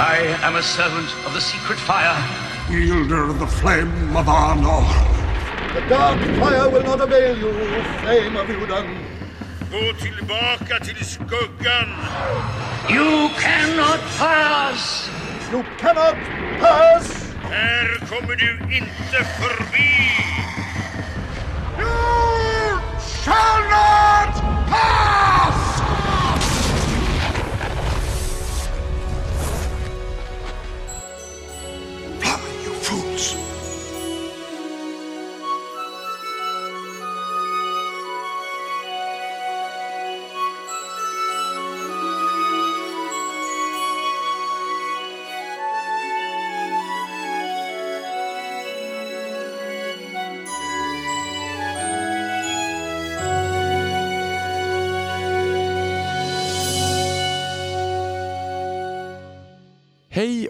I am a servant of the secret fire. Wielder of the flame of Arnor. The dark fire will not avail you, flame of Udon. Gå tillbaka till skuggan! You cannot pass! You cannot pass! Här kommer du inte förbi! You shall not pass!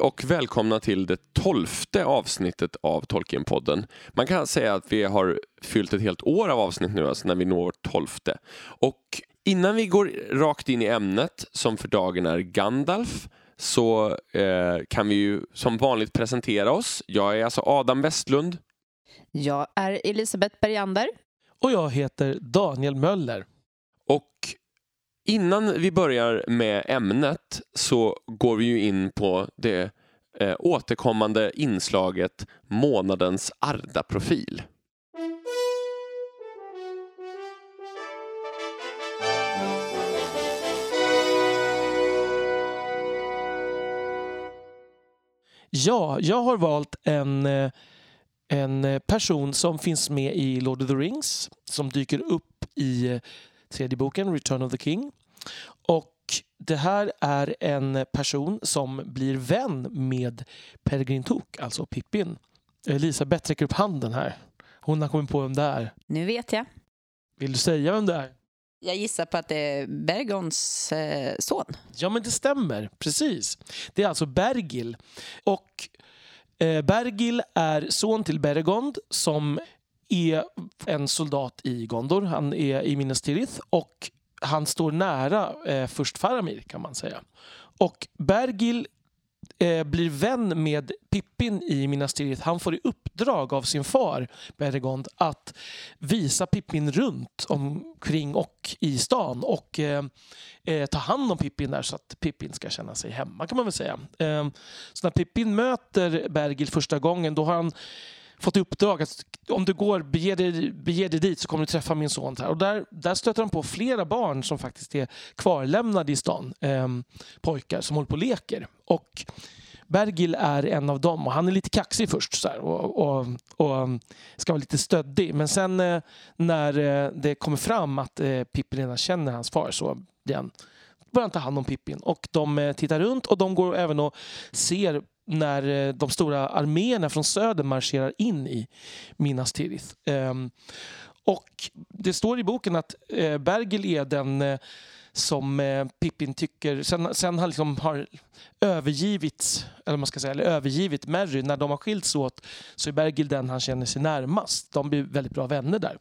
Och välkomna till det tolfte avsnittet av Tolkienpodden. Man kan säga att vi har fyllt ett helt år av avsnitt nu, alltså när vi når tolfte. Och innan vi går rakt in i ämnet, som för dagen är Gandalf, så eh, kan vi ju som vanligt presentera oss. Jag är alltså Adam Westlund. Jag är Elisabeth Bergander. Och jag heter Daniel Möller. Och innan vi börjar med ämnet så går vi ju in på det eh, återkommande inslaget månadens Arda-profil. Ja, jag har valt en, eh, en person som finns med i Lord of the Rings som dyker upp i eh, tredje boken, Return of the King. Och det här är en person som blir vän med Peregrin Took, alltså Pippin. Elisabeth räcker upp handen här. Hon har kommit på vem det är. Nu vet jag. Vill du säga vem det är? Jag gissar på att det är Bergons eh, son. Ja, men det stämmer. Precis. Det är alltså Bergil. Och eh, Bergil är son till Beregond som är en soldat i Gondor. Han är i Minas Tirith och han står nära eh, först Faramir kan man säga. Och Bergil eh, blir vän med Pippin i Minas Tirith. Han får i uppdrag av sin far Beregond att visa Pippin runt omkring och i stan och eh, eh, ta hand om Pippin där så att Pippin ska känna sig hemma kan man väl säga. Eh, så när Pippin möter Bergil första gången då har han fått i uppdrag att om du går, bege dig, bege dig dit så kommer du träffa min son. Här. Och där, där stöter han på flera barn som faktiskt är kvarlämnade i stan. Eh, pojkar som håller på och leker. Och Bergil är en av dem och han är lite kaxig först så här, och, och, och ehm, ska vara lite stöddig. Men sen eh, när eh, det kommer fram att eh, Pippin redan känner hans far så blir han, börjar han ta hand om Pippin. Och de eh, tittar runt och de går även och ser när eh, de stora arméerna från söder marscherar in i Minas Tirith. Ehm, och det står i boken att eh, Bergil är den eh, som Pippin tycker, sen, sen han liksom har övergivits, eller man ska säga, eller övergivit Merry, när de har skilts åt så är Bergil den han känner sig närmast. De blir väldigt bra vänner där.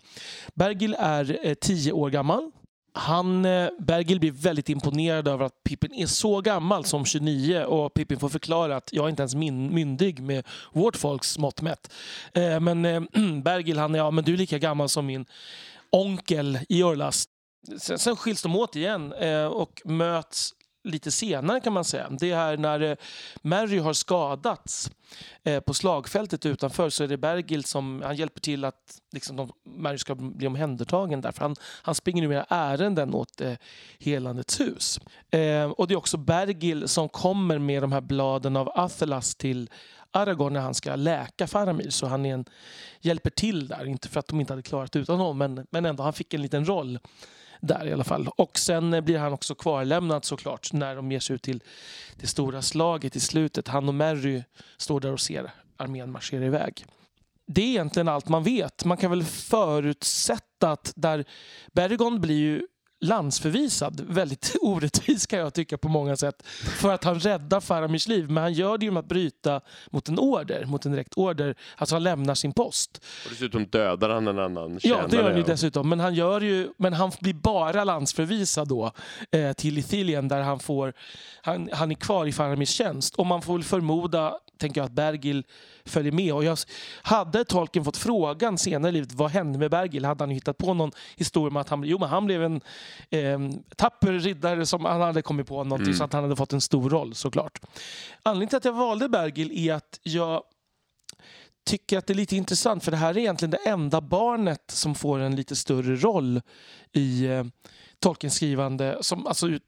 Bergil är tio år gammal. Han, eh, Bergil blir väldigt imponerad över att Pippin är så gammal som 29 och Pippin får förklara att jag är inte ens min, myndig med vårt folks mått mätt. Eh, men eh, Bergil han är, ja men du är lika gammal som min onkel Iorlas. Sen, sen skiljs de åt igen eh, och möts lite senare kan man säga. Det är när eh, Mary har skadats eh, på slagfältet utanför så är det Bergil som han hjälper till att liksom, de, Mary ska bli omhändertagen där. För han, han springer numera ärenden åt eh, Helandets hus. Eh, och det är också Bergil som kommer med de här bladen av Athelas till Aragorn när han ska läka Faramir. Så han är en, hjälper till där. Inte för att de inte hade klarat utan honom men, men ändå han fick en liten roll där i alla fall. Och sen eh, blir han också kvarlämnad såklart när de ger sig ut till det stora slaget i slutet. Han och Merry står där och ser armén marschera iväg. Det är egentligen allt man vet. Man kan väl förutsätta att där Bergon blir ju landsförvisad. Väldigt orättvis kan jag tycka på många sätt. För att han räddar Faramirs liv. Men han gör det genom att bryta mot en order, mot en direkt order. Alltså han lämnar sin post. Och dessutom dödar han en annan Ja, det gör han ju dessutom. Men han, gör ju, men han blir bara landsförvisad då eh, till Ithilien där han, får, han, han är kvar i Faramirs tjänst. Och man får väl förmoda, tänker jag, att Bergil följer med. Och jag, hade Tolkien fått frågan senare i livet vad hände med Bergil hade han hittat på någon historia om att han, jo, men han blev en eh, tapper riddare som han hade kommit på någonting så att han hade fått en stor roll såklart. Anledningen till att jag valde Bergil är att jag tycker att det är lite intressant för det här är egentligen det enda barnet som får en lite större roll i eh, Tolkiens skrivande. Som, alltså, ut,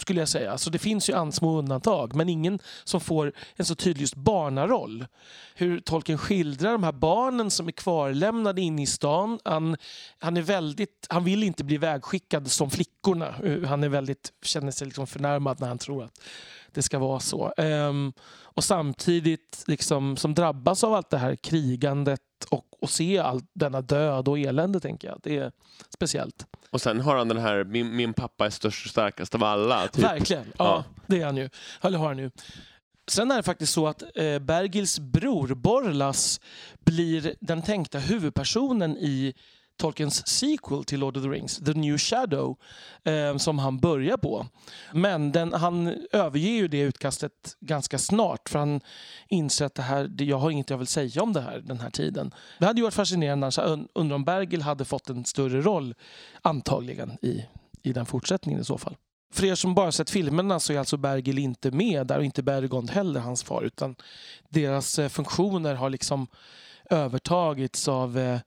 skulle jag säga. Alltså, det finns ju an- små undantag men ingen som får en så tydlig just barnaroll. Hur Tolkien skildrar de här barnen som är kvarlämnade inne i stan. Han, han, är väldigt, han vill inte bli vägskickad som flickorna. Eh, han är väldigt, känner sig liksom förnärmad när han tror att det ska vara så. Um, och samtidigt liksom, som drabbas av allt det här krigandet och, och se all denna död och elände, tänker jag. Det är speciellt. Och sen har han den här, min, min pappa är störst och starkast av alla. Typ. Verkligen. Ja, Ja. det är han ju. Eller har han ju. Sen är det faktiskt så att eh, Bergils bror Borlas blir den tänkta huvudpersonen i Tolkiens sequel till Lord of the Rings, The New Shadow, eh, som han börjar på. Men den, han överger ju det utkastet ganska snart för han inser att det här, jag har inget jag vill säga om det här den här tiden. Det hade ju varit fascinerande undrar om Bergil hade fått en större roll antagligen i, i den fortsättningen i så fall. För er som bara sett filmerna så är alltså Bergil inte med där och inte Bergond heller hans far utan deras eh, funktioner har liksom övertagits av eh,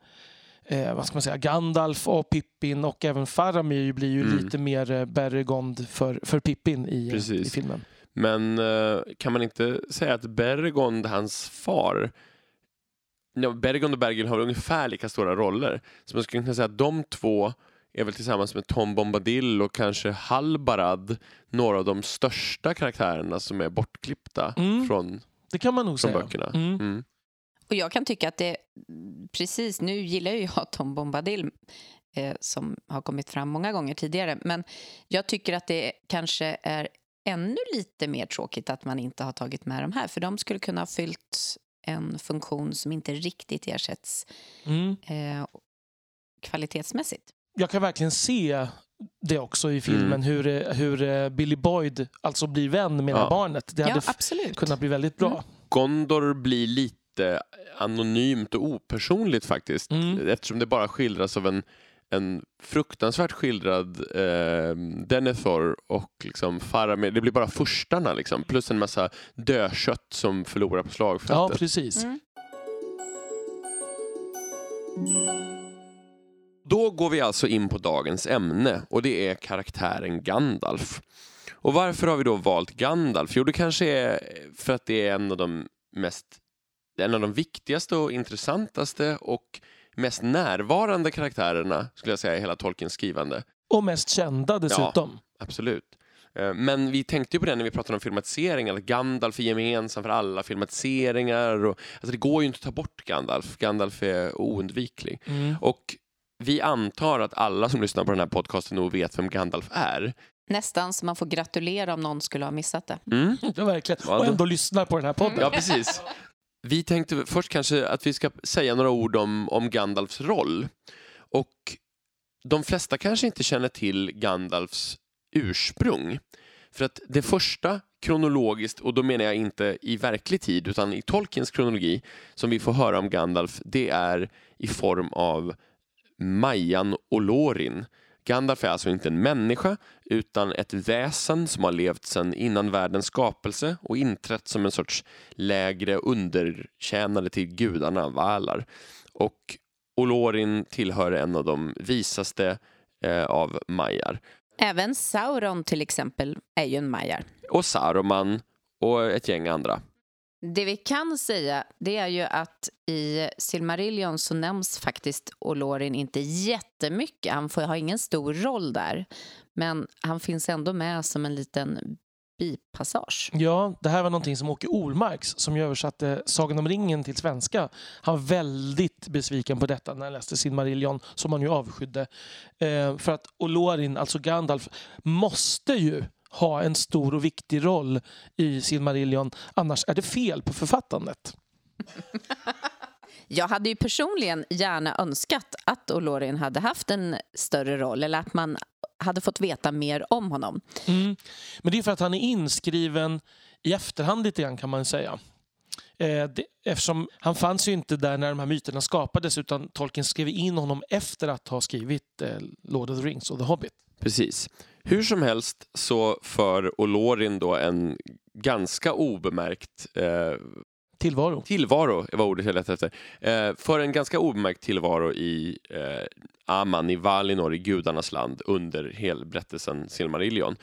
eh, vad ska man säga, Gandalf och Pippin och även Faramir blir ju Mm. lite mer eh, Bergond för, för Pippin i, eh, i filmen. Men eh, kan man inte säga att Bergond, hans far, ja, Bergond och Bergil har ungefär lika stora roller. Så man skulle kunna säga att de två är väl tillsammans med Tom Bombadil och kanske Halbarad några av de största karaktärerna som är bortklippta Mm. från, Det kan man nog från säga. böckerna. Mm. Och jag kan tycka att det, precis nu gillar ju jag Tom Bombadil eh, som har kommit fram många gånger tidigare, men jag tycker att det kanske är ännu lite mer tråkigt att man inte har tagit med de här, för de skulle kunna ha fyllt en funktion som inte riktigt ersätts Mm. eh, kvalitetsmässigt. Jag kan verkligen se det också i filmen, Mm. hur, hur eh, Billy Boyd alltså blir vän med Ja. barnet. Det Ja, hade absolut. kunnat bli väldigt bra. Mm. Gondor blir lite anonymt och opersonligt faktiskt. Mm. Eftersom det bara skildras av en, en fruktansvärt skildrad eh, Denethor och liksom Faramir. Det blir bara furstarna liksom, plus en massa dödkött som förlorar på Ja, slagfältet. precis. Mm. Då går vi alltså in på dagens ämne och det är karaktären Gandalf. Och varför har vi då valt Gandalf? Jo, det kanske är för att det är en av de mest en av de viktigaste och intressantaste och mest närvarande karaktärerna skulle jag säga i hela Tolkiens skrivande. Och mest kända dessutom. Absolut. Eh, Men vi tänkte ju på det när vi pratade om filmatiseringar, att Gandalf är gemensam för alla filmatiseringar. Och, alltså det går ju inte att ta bort Gandalf. Gandalf är oundviklig. Mm. Och vi antar att alla som lyssnar på den här podcasten nog vet vem Gandalf är. Nästan så man får gratulera om någon skulle ha missat det. Mm? Ja, verkligen. Ja, och ändå lyssnar på den här podden. Ja, precis. Vi tänkte först kanske att vi ska säga några ord om, om Gandalfs roll. Och de flesta kanske inte känner till Gandalfs ursprung. För att det första kronologiskt, och då menar jag inte i verklig tid utan i Tolkiens kronologi, som vi får höra om Gandalf, det är i form av Majan och Lorin. Gandalf är alltså inte en människa utan ett väsen som har levt sedan innan världens skapelse och inträtt som en sorts lägre undertjänare till gudarna, Valar. Och Olorin tillhör en av de visaste eh, av majar. Även Sauron till exempel är ju en majar. Och Saruman och ett gäng andra. Det vi kan säga det är ju att i Silmarillion så nämns faktiskt Olorin inte jättemycket. Han får, har ingen stor roll där. Men han finns ändå med som en liten bipassage. Ja, det här var någonting som Åke Ormarks, som översatte Sagan om ringen till svenska, han var väldigt besviken på detta när han läste Silmarillion, som han ju avskydde. Eh, för att Olorin, alltså Gandalf, måste ju ha en stor och viktig roll i Silmarillion, annars är det fel på författandet. Jag hade ju personligen gärna önskat att Olorin hade haft en större roll eller att man hade fått veta mer om honom. Mm. Men det är för att han är inskriven i efterhand lite grann kan man säga. Eh, det, eftersom han fanns ju inte där när de här myterna skapades utan Tolkien skrev in honom efter att ha skrivit eh, Lord of the Rings och The Hobbit. Precis. Hur som helst så för Olorin då en ganska obemärkt eh, Tillvaro. tillvaro, var ordet jag letade efter. Eh, för en ganska obemärkt tillvaro i eh, Aman, i Valinor, i gudarnas land under helberättelsen Silmarillion.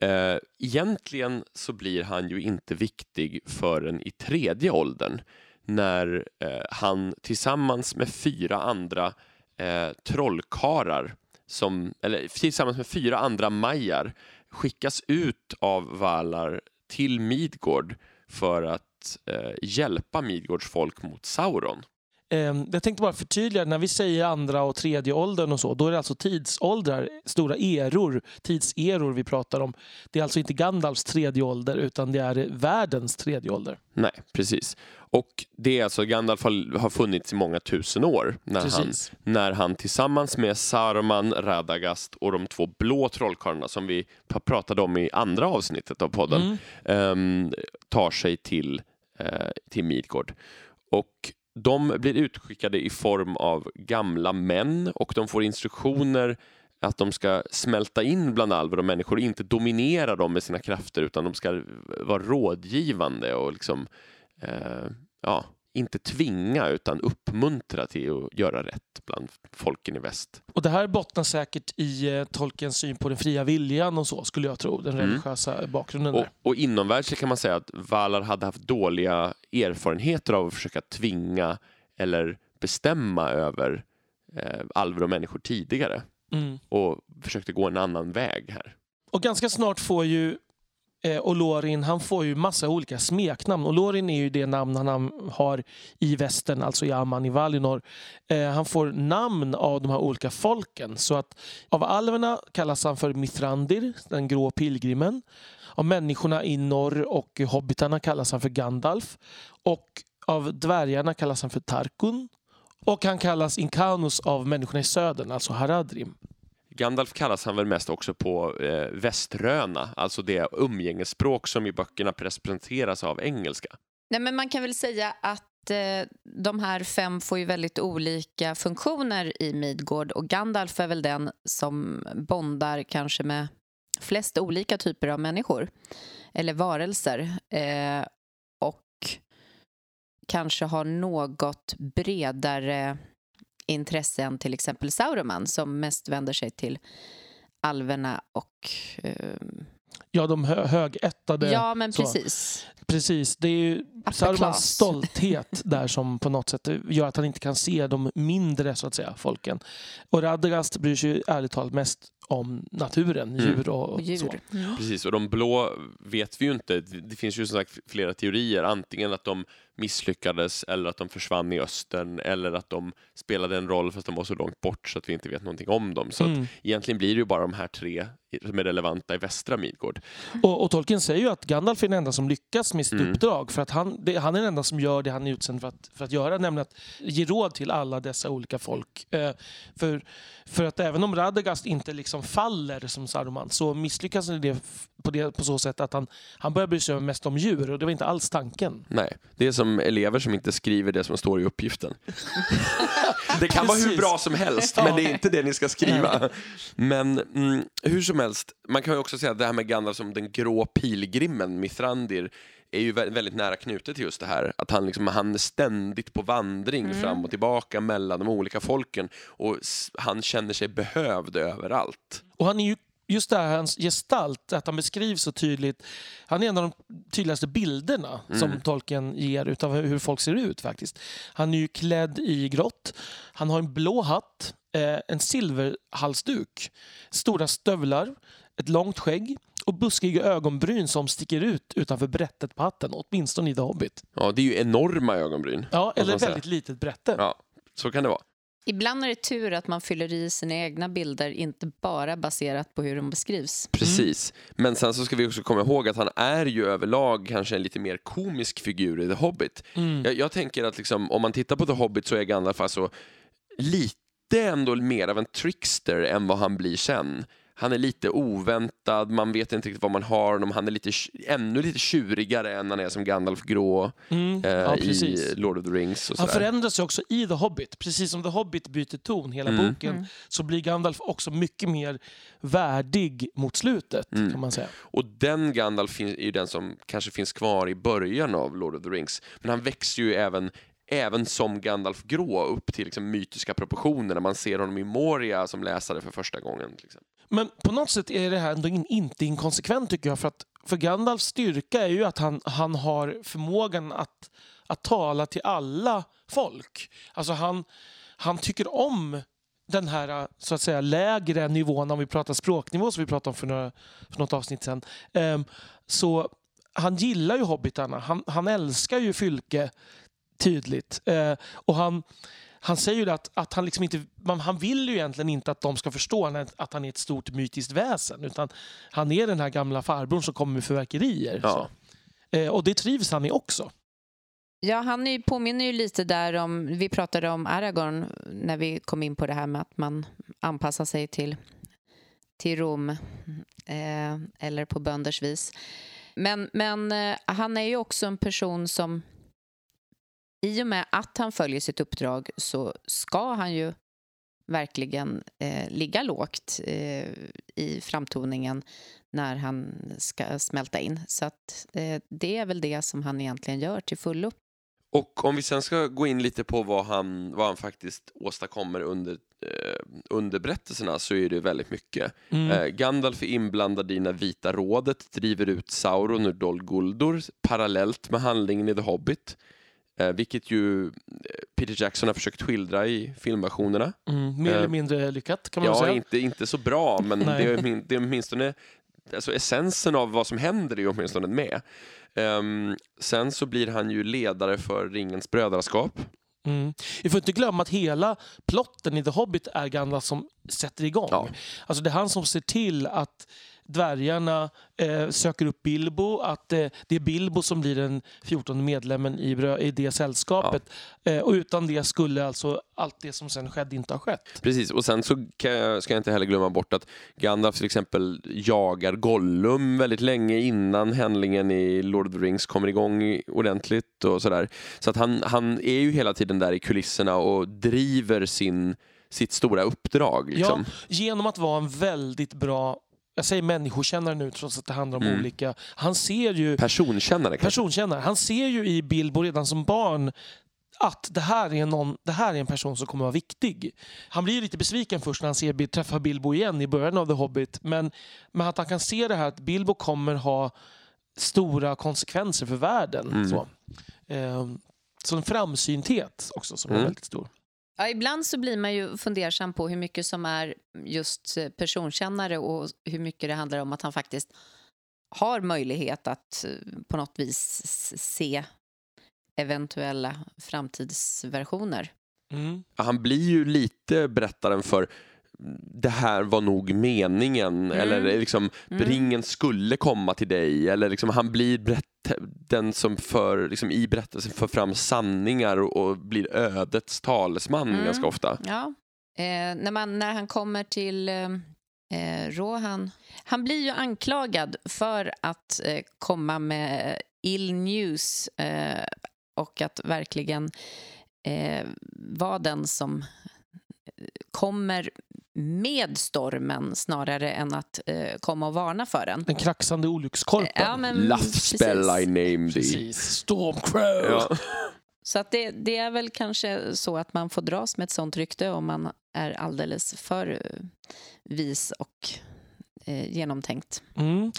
Eh, egentligen så blir han ju inte viktig förrän i tredje åldern när eh, han tillsammans med fyra andra eh, trollkarlar som, eller tillsammans med fyra andra majar skickas ut av Valar till Midgård för att eh, hjälpa Midgårds folk mot Sauron. Eh, jag tänkte bara förtydliga, när vi säger andra och tredje åldern och så, då är det alltså tidsåldrar, stora eror, tidseror vi pratar om. Det är alltså inte Gandalfs tredje ålder, utan det är världens tredje ålder. Nej, precis. Och det är alltså, Gandalf har, har funnits i många tusen år när han, när han tillsammans med Saruman, Radagast och de två blå trollkarlarna som vi pratade om i andra avsnittet av podden Mm. ehm, tar sig till, Eh, till Midgård. Och de blir utskickade i form av gamla män och de får instruktioner att de ska smälta in bland alver och människor och inte dominera dem med sina krafter utan de ska vara rådgivande och liksom eh, ja, inte tvinga utan uppmuntra till att göra rätt bland folken i väst. Och det här bottnar säkert i eh, Tolkiens syn på den fria viljan och så, skulle jag tro. Den Mm. religiösa bakgrunden Och, där. och inomvärlds kan man säga att Valar hade haft dåliga erfarenheter av att försöka tvinga eller bestämma över eh, alver och människor tidigare Mm. och försökte gå en annan väg här. Och ganska snart får ju Eh, och Olorin, han får ju massa olika smeknamn. Olorin är ju det namn han har i västern, alltså i Amman i Valinor. Eh, han får namn av de här olika folken. Så att av alverna kallas han för Mithrandir, den grå pilgrimen. Av människorna i norr och hobbitarna kallas han för Gandalf. Och av dvärgarna kallas han för Tarkun. Och han kallas Inkanus av människorna i södern, alltså Haradrim. Gandalf kallas han väl mest också på eh, väströna, alltså det umgängesspråk som i böckerna presenteras av engelska. Nej, men man kan väl säga att eh, de här fem får ju väldigt olika funktioner i Midgård och Gandalf är väl den som bondar kanske med flest olika typer av människor eller varelser eh, och kanske har något bredare intresse än till exempel Sauroman som mest vänder sig till alverna och... Eh, Ja, de hö- högättade. ja, men så. precis. Precis, det är ju Sarumans stolthet där som på något sätt gör att han inte kan se de mindre så att säga, folken. Och Radagast bryr sig ju ärligt talat mest om naturen, Mm. djur och, Och så. djur. Mm. Precis, och de blå vet vi ju inte. Det finns ju som sagt flera teorier. Antingen att de misslyckades eller att de försvann i östern eller att de spelade en roll fast de var så långt bort så att vi inte vet någonting om dem. Så att Mm. egentligen blir det ju bara de här tre som är relevanta i västra Midgård. Och, och Tolkien säger ju att Gandalf är den enda som lyckas med sitt Mm. uppdrag. För att han, det, han är den enda som gör det han är utsänd för att, för att göra, nämligen att ge råd till alla dessa olika folk. Eh, för, för att även om Radagast inte liksom faller som Saruman så misslyckas han det på, det, på så sätt att han, han börjar bry sig mest om djur och det var inte alls tanken. Nej, det är som elever som inte skriver det som står i uppgiften. det kan vara hur bra som helst, men det är inte det ni ska skriva. Men mm, hur som helst, man kan ju också säga att det här med Gandalf som den grå pilgrimen, Mithrandir, är ju vä- väldigt nära knutet till just det här. Att han, liksom, han är ständigt på vandring fram och tillbaka mellan de olika folken och han känner sig behövd överallt. Och han är ju Just det här, hans gestalt, att han beskrivs så tydligt. Han är en av de tydligaste bilderna som Tolkien ger utav hur folk ser ut faktiskt. Han är ju klädd i grått. Han har en blå hatt, eh, en silverhalsduk, stora stövlar, ett långt skägg och buskiga ögonbryn som sticker ut utanför brättet på hatten, åtminstone i The Hobbit. Ja, det är ju enorma ögonbryn. Ja, eller väldigt litet brätte. Ja, så kan det vara. Ibland är det tur att man fyller i sina egna bilder, inte bara baserat på hur de beskrivs. Precis. Men sen så ska vi också komma ihåg att han är ju överlag kanske en lite mer komisk figur i The Hobbit. Jag, jag tänker att liksom, om man tittar på The Hobbit så är Gandalf alltså lite ändå mer av en trickster än vad han blir sen. Han är lite oväntad, man vet inte riktigt vad man har honom. Han är lite, ännu lite tjurigare än han är som Gandalf grå Mm. eh, Ja, i. Lord of the Rings. Och Han förändras ju också i The Hobbit. Precis som The Hobbit byter ton hela Mm. boken så blir Gandalf också mycket mer värdig mot slutet. Mm. kan man säga. Och den Gandalf är ju den som kanske finns kvar i början av Lord of the Rings. Men han växer ju även, även som Gandalf grå upp till liksom mytiska proportioner när man ser honom i Moria som läsare för första gången. Till exempel. Men på något sätt är det här ändå in, inte inkonsekvent tycker jag. För att för Gandalfs styrka är ju att han, han har förmågan att, att tala till alla folk. Alltså han, han tycker om den här så att säga lägre nivån, om vi pratar språknivå som vi pratade om för, några, för något avsnitt sen. Um, ehm, så han gillar ju hobbitarna. Han, han älskar ju Fylke tydligt. Uh, och han, han säger ju att, att han, liksom inte, man, han vill ju egentligen inte att de ska förstå att- han är ett stort mytiskt väsen. Utan han är den här gamla farbrorn som kommer med fyrverkerier. Ja. Så. Eh, och det trivs han i också. Ja, han är ju, påminner ju lite där om... Vi pratade om Aragorn när vi kom in på det här med att man anpassar sig till, till Rom eh, eller på bönders vis. Men, men eh, han är ju också en person som... I och med att han följer sitt uppdrag så ska han ju verkligen eh, ligga lågt eh, i framtoningen när han ska smälta in. Så att, eh, det är väl det som han egentligen gör till fullo. Och om vi sen ska gå in lite på vad han, vad han faktiskt åstadkommer under, eh, under berättelserna så är det väldigt mycket. Mm. Eh, Gandalf är inblandad i när Vita rådet driver ut Sauron ur Dol Guldur parallellt med handlingen i The Hobbit. Eh, vilket ju eh, Peter Jackson har försökt skildra i filmversionerna. Mm, mer Eh, eller mindre lyckat kan man Ja, säga. inte, inte så bra, men det är, min- det är åtminstone alltså essensen av vad som händer är ju åtminstone med. Ehm, sen så blir han ju ledare för Ringens brödraskap. Mm. Vi får inte glömma att hela plotten i The Hobbit är Gandalf som sätter igång. Ja. Alltså det är han som ser till att dvärgarna eh, söker upp Bilbo, att eh, det är Bilbo som blir den 14 medlemmen i, i det sällskapet. Eh, och utan det skulle alltså allt det som sen skedde inte ha skett. Precis, och sen så jag, ska jag inte heller glömma bort att Gandalf till exempel jagar Gollum väldigt länge innan handlingen i Lord of the Rings kommer igång ordentligt och sådär. Så att han, han är ju hela tiden där i kulisserna och driver sin, sitt stora uppdrag. Liksom. Ja, genom att vara en väldigt bra jag säger människokännare nu trots att det handlar om Mm. olika. Han ser ju Personkännare kanske. personkännare. Han ser ju i Bilbo redan som barn att det här, är någon, det här är en person som kommer att vara viktig. Han blir lite besviken först när han ser, träffar Bilbo igen i början av The Hobbit. Men, men att han kan se det här att Bilbo kommer ha stora konsekvenser för världen. Mm. Så. Ehm, så en framsynthet också som är Mm. väldigt stor. Ja, ibland så blir man ju fundersam på hur mycket som är just eh, personkännare och hur mycket det handlar om att han faktiskt har möjlighet att eh, på något vis se eventuella framtidsversioner. Mm. Han blir ju lite berättaren för det här var nog meningen eller liksom Mm. ringen skulle komma till dig eller liksom han blir berätt- den som för, liksom, i berättelsen för fram sanningar och, och blir ödets talesman Mm. ganska ofta. Ja. Eh, när, man, när han kommer till eh, eh, Rohan... Han blir ju anklagad för att eh, komma med ill news eh, och att verkligen eh, vara den som eh, kommer med stormen snarare än att eh, komma och varna för den. Den kraxande olyckskorpen. Ja, men. I named thee. Stormcrow. Ja. Så att det, det är väl kanske så att man får dras med ett sånt rykte om man är alldeles för eh, vis och eh, genomtänkt. Mm.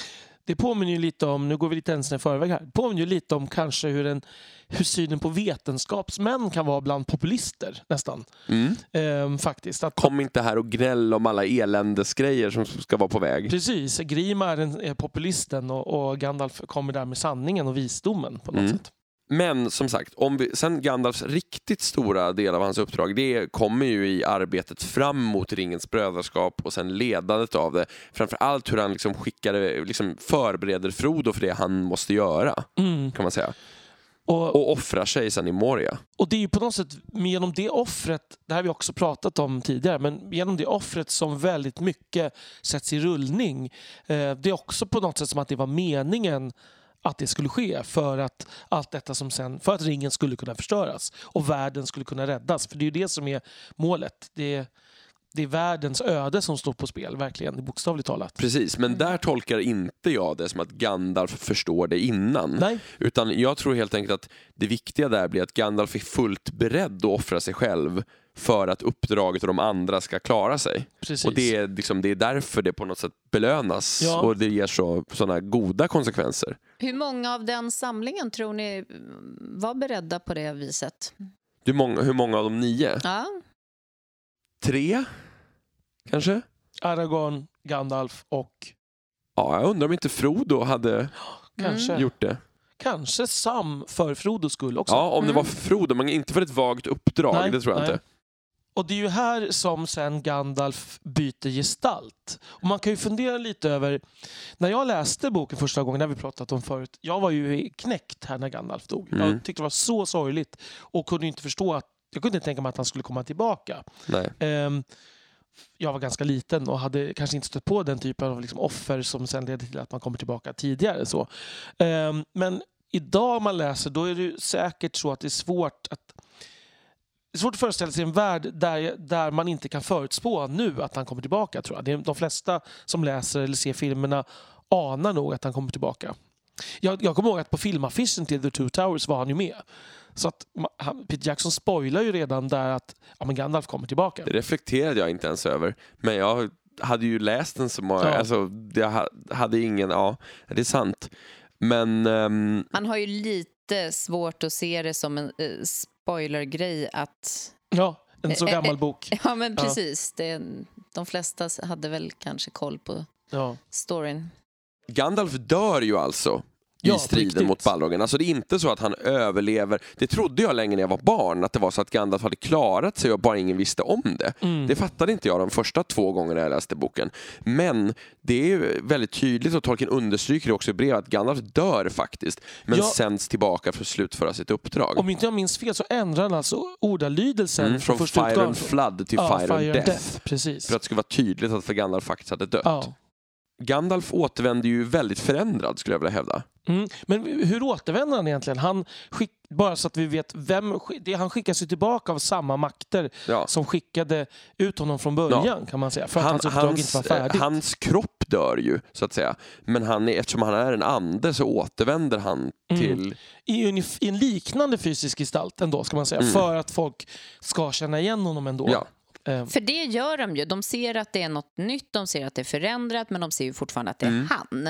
Det påminner ju lite om, nu går vi lite händelserna i förväg här, det påminner ju lite om kanske hur, en, hur synen på vetenskapsmän kan vara bland populister nästan. Mm. Ehm, faktiskt. Att, Kom inte här och gnäll om alla eländesgrejer som ska vara på väg. Precis, Grima är, den, är populisten och, och Gandalf kommer där med sanningen och visdomen på något Mm. sätt. Men som sagt, om vi, sen Gandalfs riktigt stora del av hans uppdrag, det kommer ju i arbetet fram mot ringens brödraskap och sen ledandet av det. Framför allt hur han liksom skickar, liksom förbereder Frodo för det han måste göra, Mm. kan man säga. Och, Och offrar sig sen i Moria. Och det är ju på något sätt genom det offret, det här har vi också pratat om tidigare, men genom det offret som väldigt mycket sätts i rullning. Eh, det är också på något sätt som att det var meningen att det skulle ske för att allt detta som sen, för att ringen skulle kunna förstöras och världen skulle kunna räddas. För det är ju det som är målet. Det är, det är världens öde som står på spel, verkligen, bokstavligt talat. Precis, men där tolkar inte jag det som att Gandalf förstår det innan. Nej. Utan jag tror helt enkelt att det viktiga där blir att Gandalf är fullt beredd att offra sig själv för att uppdraget och de andra ska klara sig. Precis. Och det är, liksom, det är därför det på något sätt belönas Ja. och det ger så, sådana goda konsekvenser. Hur många av den samlingen tror ni mm, var beredda på det viset? Hur många, hur många av de nio? Ja, Tre? Kanske? Aragorn, Gandalf och Ja, jag undrar om inte Frodo hade kanske, gjort det. kanske Sam för Frodos skull också. Ja, om det var för Frodo, men inte för ett vagt uppdrag. Nej, det tror jag nej. inte. Och det är ju här som sen Gandalf byter gestalt. Och man kan ju fundera lite över... När jag läste boken första gången, har vi pratat om förut, jag var ju knäckt här när Gandalf dog. Mm. Jag tyckte det var så sorgligt och kunde inte förstå att... Jag kunde inte tänka mig att han skulle komma tillbaka. Nej. Ehm, jag var ganska liten och hade kanske inte stött på den typen av liksom offer som sen leder till att man kommer tillbaka tidigare. Så. Ehm, men idag om man läser då är det säkert så att det är svårt att det är svårt att föreställa sig en värld där, där man inte kan förutspå nu att han kommer tillbaka. tror jag. Det är de flesta som läser eller ser filmerna anar nog att han kommer tillbaka. Jag, jag kommer ihåg att på filmaffischen till The Two Towers var han ju med. Så att han, Peter Jackson spoilar ju redan där att ja, men Gandalf kommer tillbaka. Det reflekterade jag inte ens över. Men jag hade ju läst den så många... Ja. Alltså, jag ha- hade ingen... Ja, det är sant. Men... ehm, man har ju lite svårt att se det som en eh, spoilergrej att... Ja, en så Eh, eh, gammal bok. Ja, men Ja. precis. Det, de flesta hade väl kanske koll på Ja. storyn. Gandalf dör ju alltså i Ja, striden mot Balrogen. Alltså det är inte så att han överlever. Det trodde jag länge när jag var barn, att det var så att Gandalf hade klarat sig och bara ingen visste om det. Mm. Det fattade inte jag de första två gångerna jag läste boken. Men det är väldigt tydligt och Tolkien understryker det också i brevet att Gandalf dör faktiskt, men Ja. sänds tillbaka för att slutföra sitt uppdrag. Om inte jag minns fel så ändrar han alltså ordalydelsen Mm, från Fire utgåvan. and Flood till ja, Fire, and Death. Precis. För att det skulle vara tydligt att Gandalf faktiskt hade dött. Ja. Gandalf återvänder ju väldigt förändrad skulle jag vilja hävda. Mm. Men hur återvänder han egentligen? Han skick, bara så att vi vet vem... Det, han skickas ju tillbaka av samma makter Ja. som skickade ut honom från början kan man säga. För att Han, hans uppdrag inte var färdigt. eh, hans kropp dör ju, så att säga. Men han eftersom han är en ande så återvänder han Mm. till... I, unif- I en liknande fysisk gestalt ändå ska man säga. Mm. För att folk ska känna igen honom ändå. Ja. Eh, För det gör de ju. De ser att det är något nytt, de ser att det är förändrat men de ser ju fortfarande att det är Mm. han.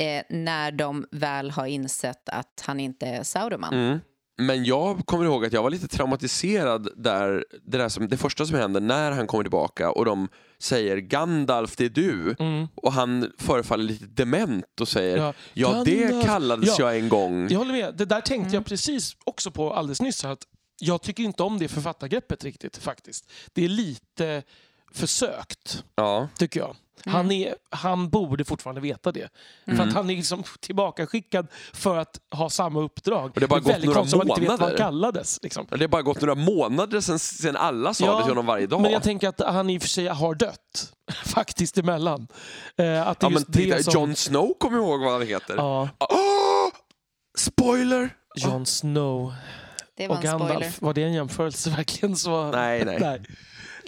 Eh, när de väl har insett att han inte är Sauroman. Mm. Men jag kommer ihåg att jag var lite traumatiserad där, det, där som, det första som händer när han kommer tillbaka och de säger Gandalf, det är du. mm. Och han förefaller lite dement och säger Ja. Ja, det kallades Ja. jag en gång. Jag håller med. Det där tänkte Mm. jag precis också på alldeles nyss. Att jag tycker inte om det författargreppet riktigt faktiskt. Det är lite försökt, Ja. tycker jag. Han, är, han borde fortfarande veta det. För Mm. att han är liksom tillbakaskickad för att ha samma uppdrag. Och det har bara gått väldigt några man inte vet vad han månader. kallades. Liksom. Det har bara gått några månader sedan, sedan alla sa det till honom varje dag. Men jag tänker att han i och för sig har dött. Faktiskt emellan. Eh, att det ja, är men just det titta, som... Jon Snow kommer ihåg vad han heter. Ja, Åh! Spoiler! Jon Snow Det var och en spoiler. Gandalf. Var det en jämförelse verkligen? Så... Nej, nej. nej.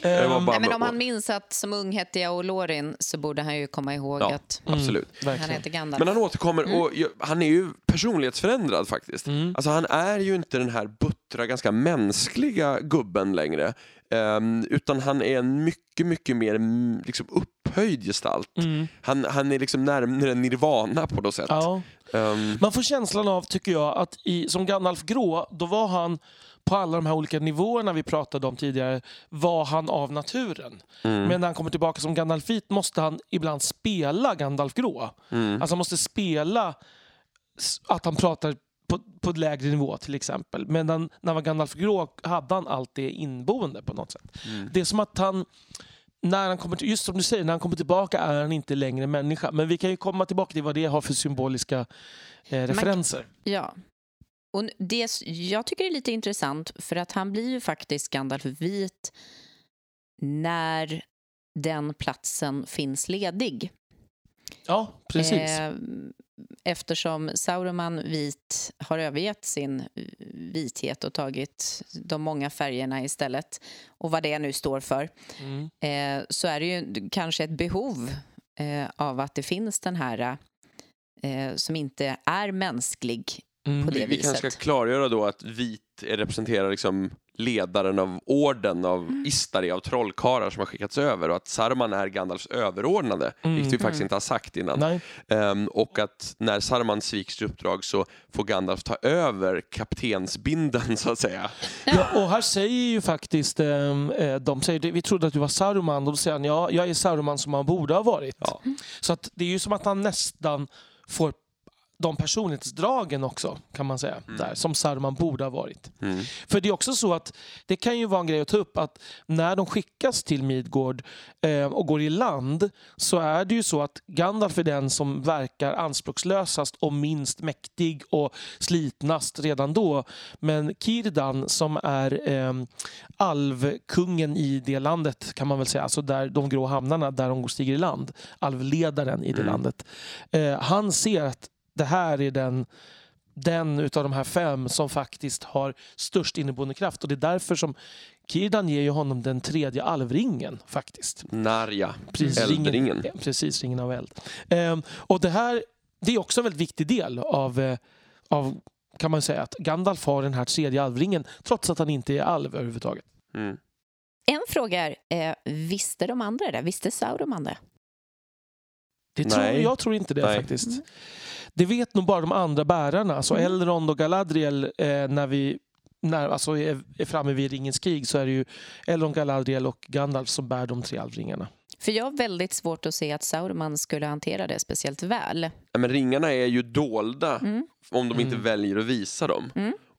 Bara- Nej, men om han minns att som ung hette jag Olorin så borde han ju komma ihåg Ja, att absolut. han heter Gandalf. Men han återkommer Mm. och ju- han är ju personlighetsförändrad faktiskt. Mm. Alltså han är ju inte den här buttra, ganska mänskliga gubben längre. Ehm, utan han är en mycket, mycket mer mm, liksom, upphöjd gestalt. Mm. Han, han är liksom närmare nirvana på något sätt. Ja. Ehm, Man får känslan av, tycker jag, att i, som Gandalf grå, då var han på alla de här olika nivåerna vi pratade om tidigare, var han av naturen. mm. Men när han kommer tillbaka som Gandalf vit måste han ibland spela Gandalf grå. Mm. Alltså han måste spela att han pratar på, på lägre nivå till exempel. Men när, när han var Gandalf grå hade han allt det inboende på något sätt. Mm. Det är som att han när han kommer, just som du säger, när han kommer tillbaka är han inte längre människa. Men vi kan ju komma tillbaka till vad det har för symboliska eh, referenser. Ja. Och det jag tycker är lite intressant, för att han blir ju faktiskt Gandalf vit när den platsen finns ledig. Ja, precis. Eh, eftersom Sauroman vit har övergett sin vithet och tagit de många färgerna istället, och vad det nu står för, Mm. eh, så är det ju kanske ett behov eh, av att det finns den här eh, som inte är mänsklig Mm. på det vi, vi viset. kanske ska klargöra då att vit representerar liksom ledaren av orden av Mm. Istari, av trollkarlar som har skickats över och att Saruman är Gandalfs överordnade, vilket vi faktiskt inte har sagt innan. Ehm, och att när Saruman sviks sitt uppdrag så får Gandalf ta över kaptensbindeln så att säga. Ja, och här säger ju faktiskt, eh, de säger vi trodde att du var Saruman, och då säger han ja, jag är Saruman som han borde ha varit. Ja. Så att det är ju som att han nästan får de personlighetsdragen också, kan man säga, där, som Saruman borde ha varit. Mm. För det är också så att det kan ju vara en grej att ta upp att när de skickas till Midgård eh, och går i land så är det ju så att Gandalf är den som verkar anspråkslösast och minst mäktig och slitnast redan då. Men Kirdan som är eh, alvkungen i det landet kan man väl säga, alltså där de grå hamnarna där de stiger i land, alvledaren i det landet. Eh, han ser att det här är den den utav de här fem som faktiskt har störst inneboende kraft. Och det är därför som Kirdan ger ju honom den tredje alvringen faktiskt. Narja, Precis, eldringen. Ringen, ja, precis, ringen av eld. Ehm, och det här det är också en väldigt viktig del av, eh, av kan man säga, att Gandalf har den här tredje alvringen trots att han inte är alv överhuvudtaget. Mm. En fråga är, eh, visste de andra det? Visste Sauroman det? Det tror, Nej. jag tror inte det Nej. faktiskt. Det vet nog bara de andra bärarna. Alltså Mm. Elrond och Galadriel, eh, när vi när, alltså är, är framme vid ringens krig så är det ju Elrond, Galadriel och Gandalf som bär de tre alvringarna. För jag har väldigt svårt att se att Sauroman skulle hantera det speciellt väl. Men ringarna är ju dolda Mm. om de inte Mm. väljer att visa dem.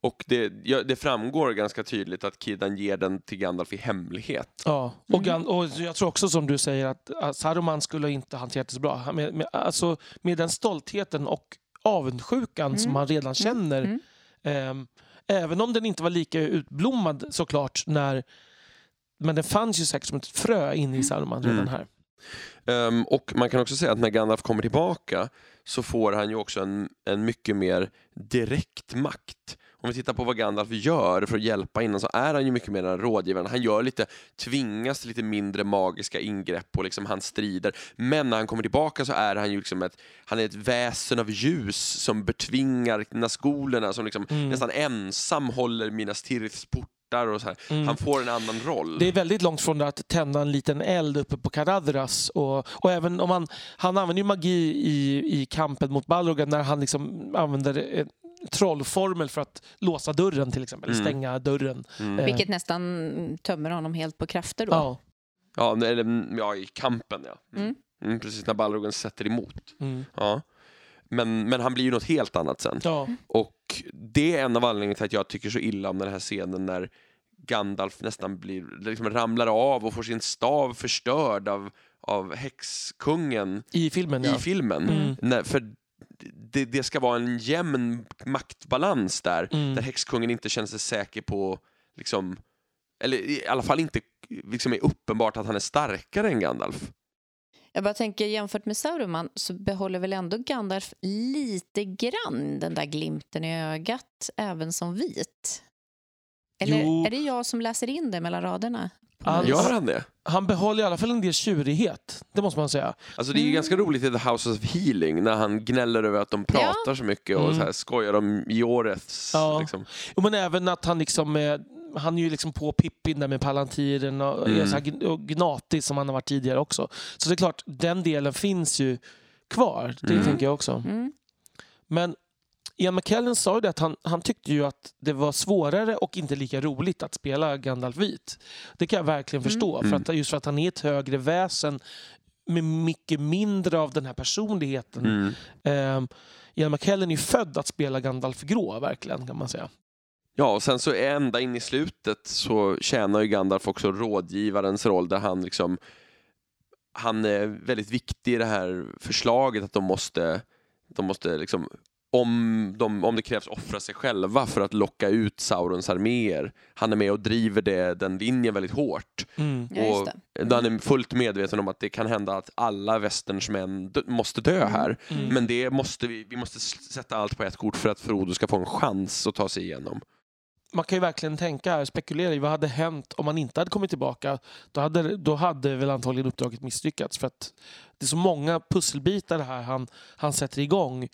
Mm. Och det, ja, det framgår ganska tydligt att Kirdan ger den till Gandalf i hemlighet. Ja, och, Gan- och jag tror också som du säger att, att Saruman skulle inte hanterat det så bra. Med, med, alltså, med den stoltheten och avundsjukan som han redan känner. Mm. ehm, även om den inte var lika utblommad såklart när men den fanns ju säkert som ett frö inne i Saruman redan Mm. här. Ehm, och man kan också säga att när Gandalf kommer tillbaka så får han ju också en, en mycket mer direkt makt. Om vi tittar på vad Gandalf gör för att hjälpa innan så är han ju mycket mer en rådgivare. Han gör lite, tvingas till lite mindre magiska ingrepp och liksom han strider. Men när han kommer tillbaka så är han ju liksom ett, han är ett väsen av ljus som betvingar Nazgulerna, som liksom Mm. nästan ensam håller Minas Tiriths portar och så här. Mm. Han får en annan roll. Det är väldigt långt från att tända en liten eld uppe på Karadras. Och, och även om han, han använder ju magi i, i kampen mot Balrogan när han liksom använder trollformel för att låsa dörren till exempel, Mm. stänga dörren. Mm. Eh, Vilket nästan tömmer honom helt på krafter då. ja. Ja, eller, mm, ja, i kampen ja. Mm. Mm. Mm, precis när Balrogen sätter emot. Mm. Ja. Men, men han blir ju något helt annat sen. Ja. Och det är en av anledningarna till att jag tycker så illa om den här scenen när Gandalf nästan blir, liksom ramlar av och får sin stav förstörd av, av häxkungen I filmen, ja. i filmen. Mm. Nej, för det, det ska vara en jämn maktbalans där, Mm. där häxkungen inte känner sig säker på, liksom, eller i alla fall inte liksom är uppenbart att han är starkare än Gandalf. Jag bara tänker jämfört med Sauroman så behåller väl ändå Gandalf lite grann den där glimten i ögat även som vit? Eller Jo. är det jag som läser in det mellan raderna? Alls. Gör han det? Han behåller i alla fall en del tjurighet, det måste man säga. Alltså det är ju ganska roligt i The House of Healing när han gnäller över att de pratar så mycket och Mm. så här skojar om Joreths. Ja. Liksom. Men även att han liksom... eh, han är ju liksom på Pippin där med Palantiren och Mm. är så här gnatig som han har varit tidigare också. Så det är klart, den delen finns ju kvar. Det Mm. tänker jag också. Mm. Men Ian McKellen sa ju det att han, han tyckte ju att det var svårare och inte lika roligt att spela Gandalf vit. Det kan jag verkligen förstå. För Mm. att, just för att han är ett högre väsen med mycket mindre av den här personligheten. Mm. Ehm, Ian McKellen är ju född att spela Gandalf grå, verkligen, kan man säga. Ja, och sen så ända in i slutet så tjänar ju Gandalf också rådgivarens roll där han liksom han är väldigt viktig i det här förslaget att de måste, de måste liksom om, de, om det krävs offra sig själva för att locka ut Saurons arméer. Han är med och driver det, den linjen väldigt hårt. Mm. Ja, just och det. då han är fullt medveten om att det kan hända att alla västerns män dö- måste dö här. Mm. Men det måste vi, vi måste sätta allt på ett kort för att Frodo ska få en chans att ta sig igenom. Man kan ju verkligen tänka här, spekulera i vad hade hänt om man inte hade kommit tillbaka. Då hade, då hade väl antagligen uppdraget misslyckats. För att det är så många pusselbitar här han, han sätter igång.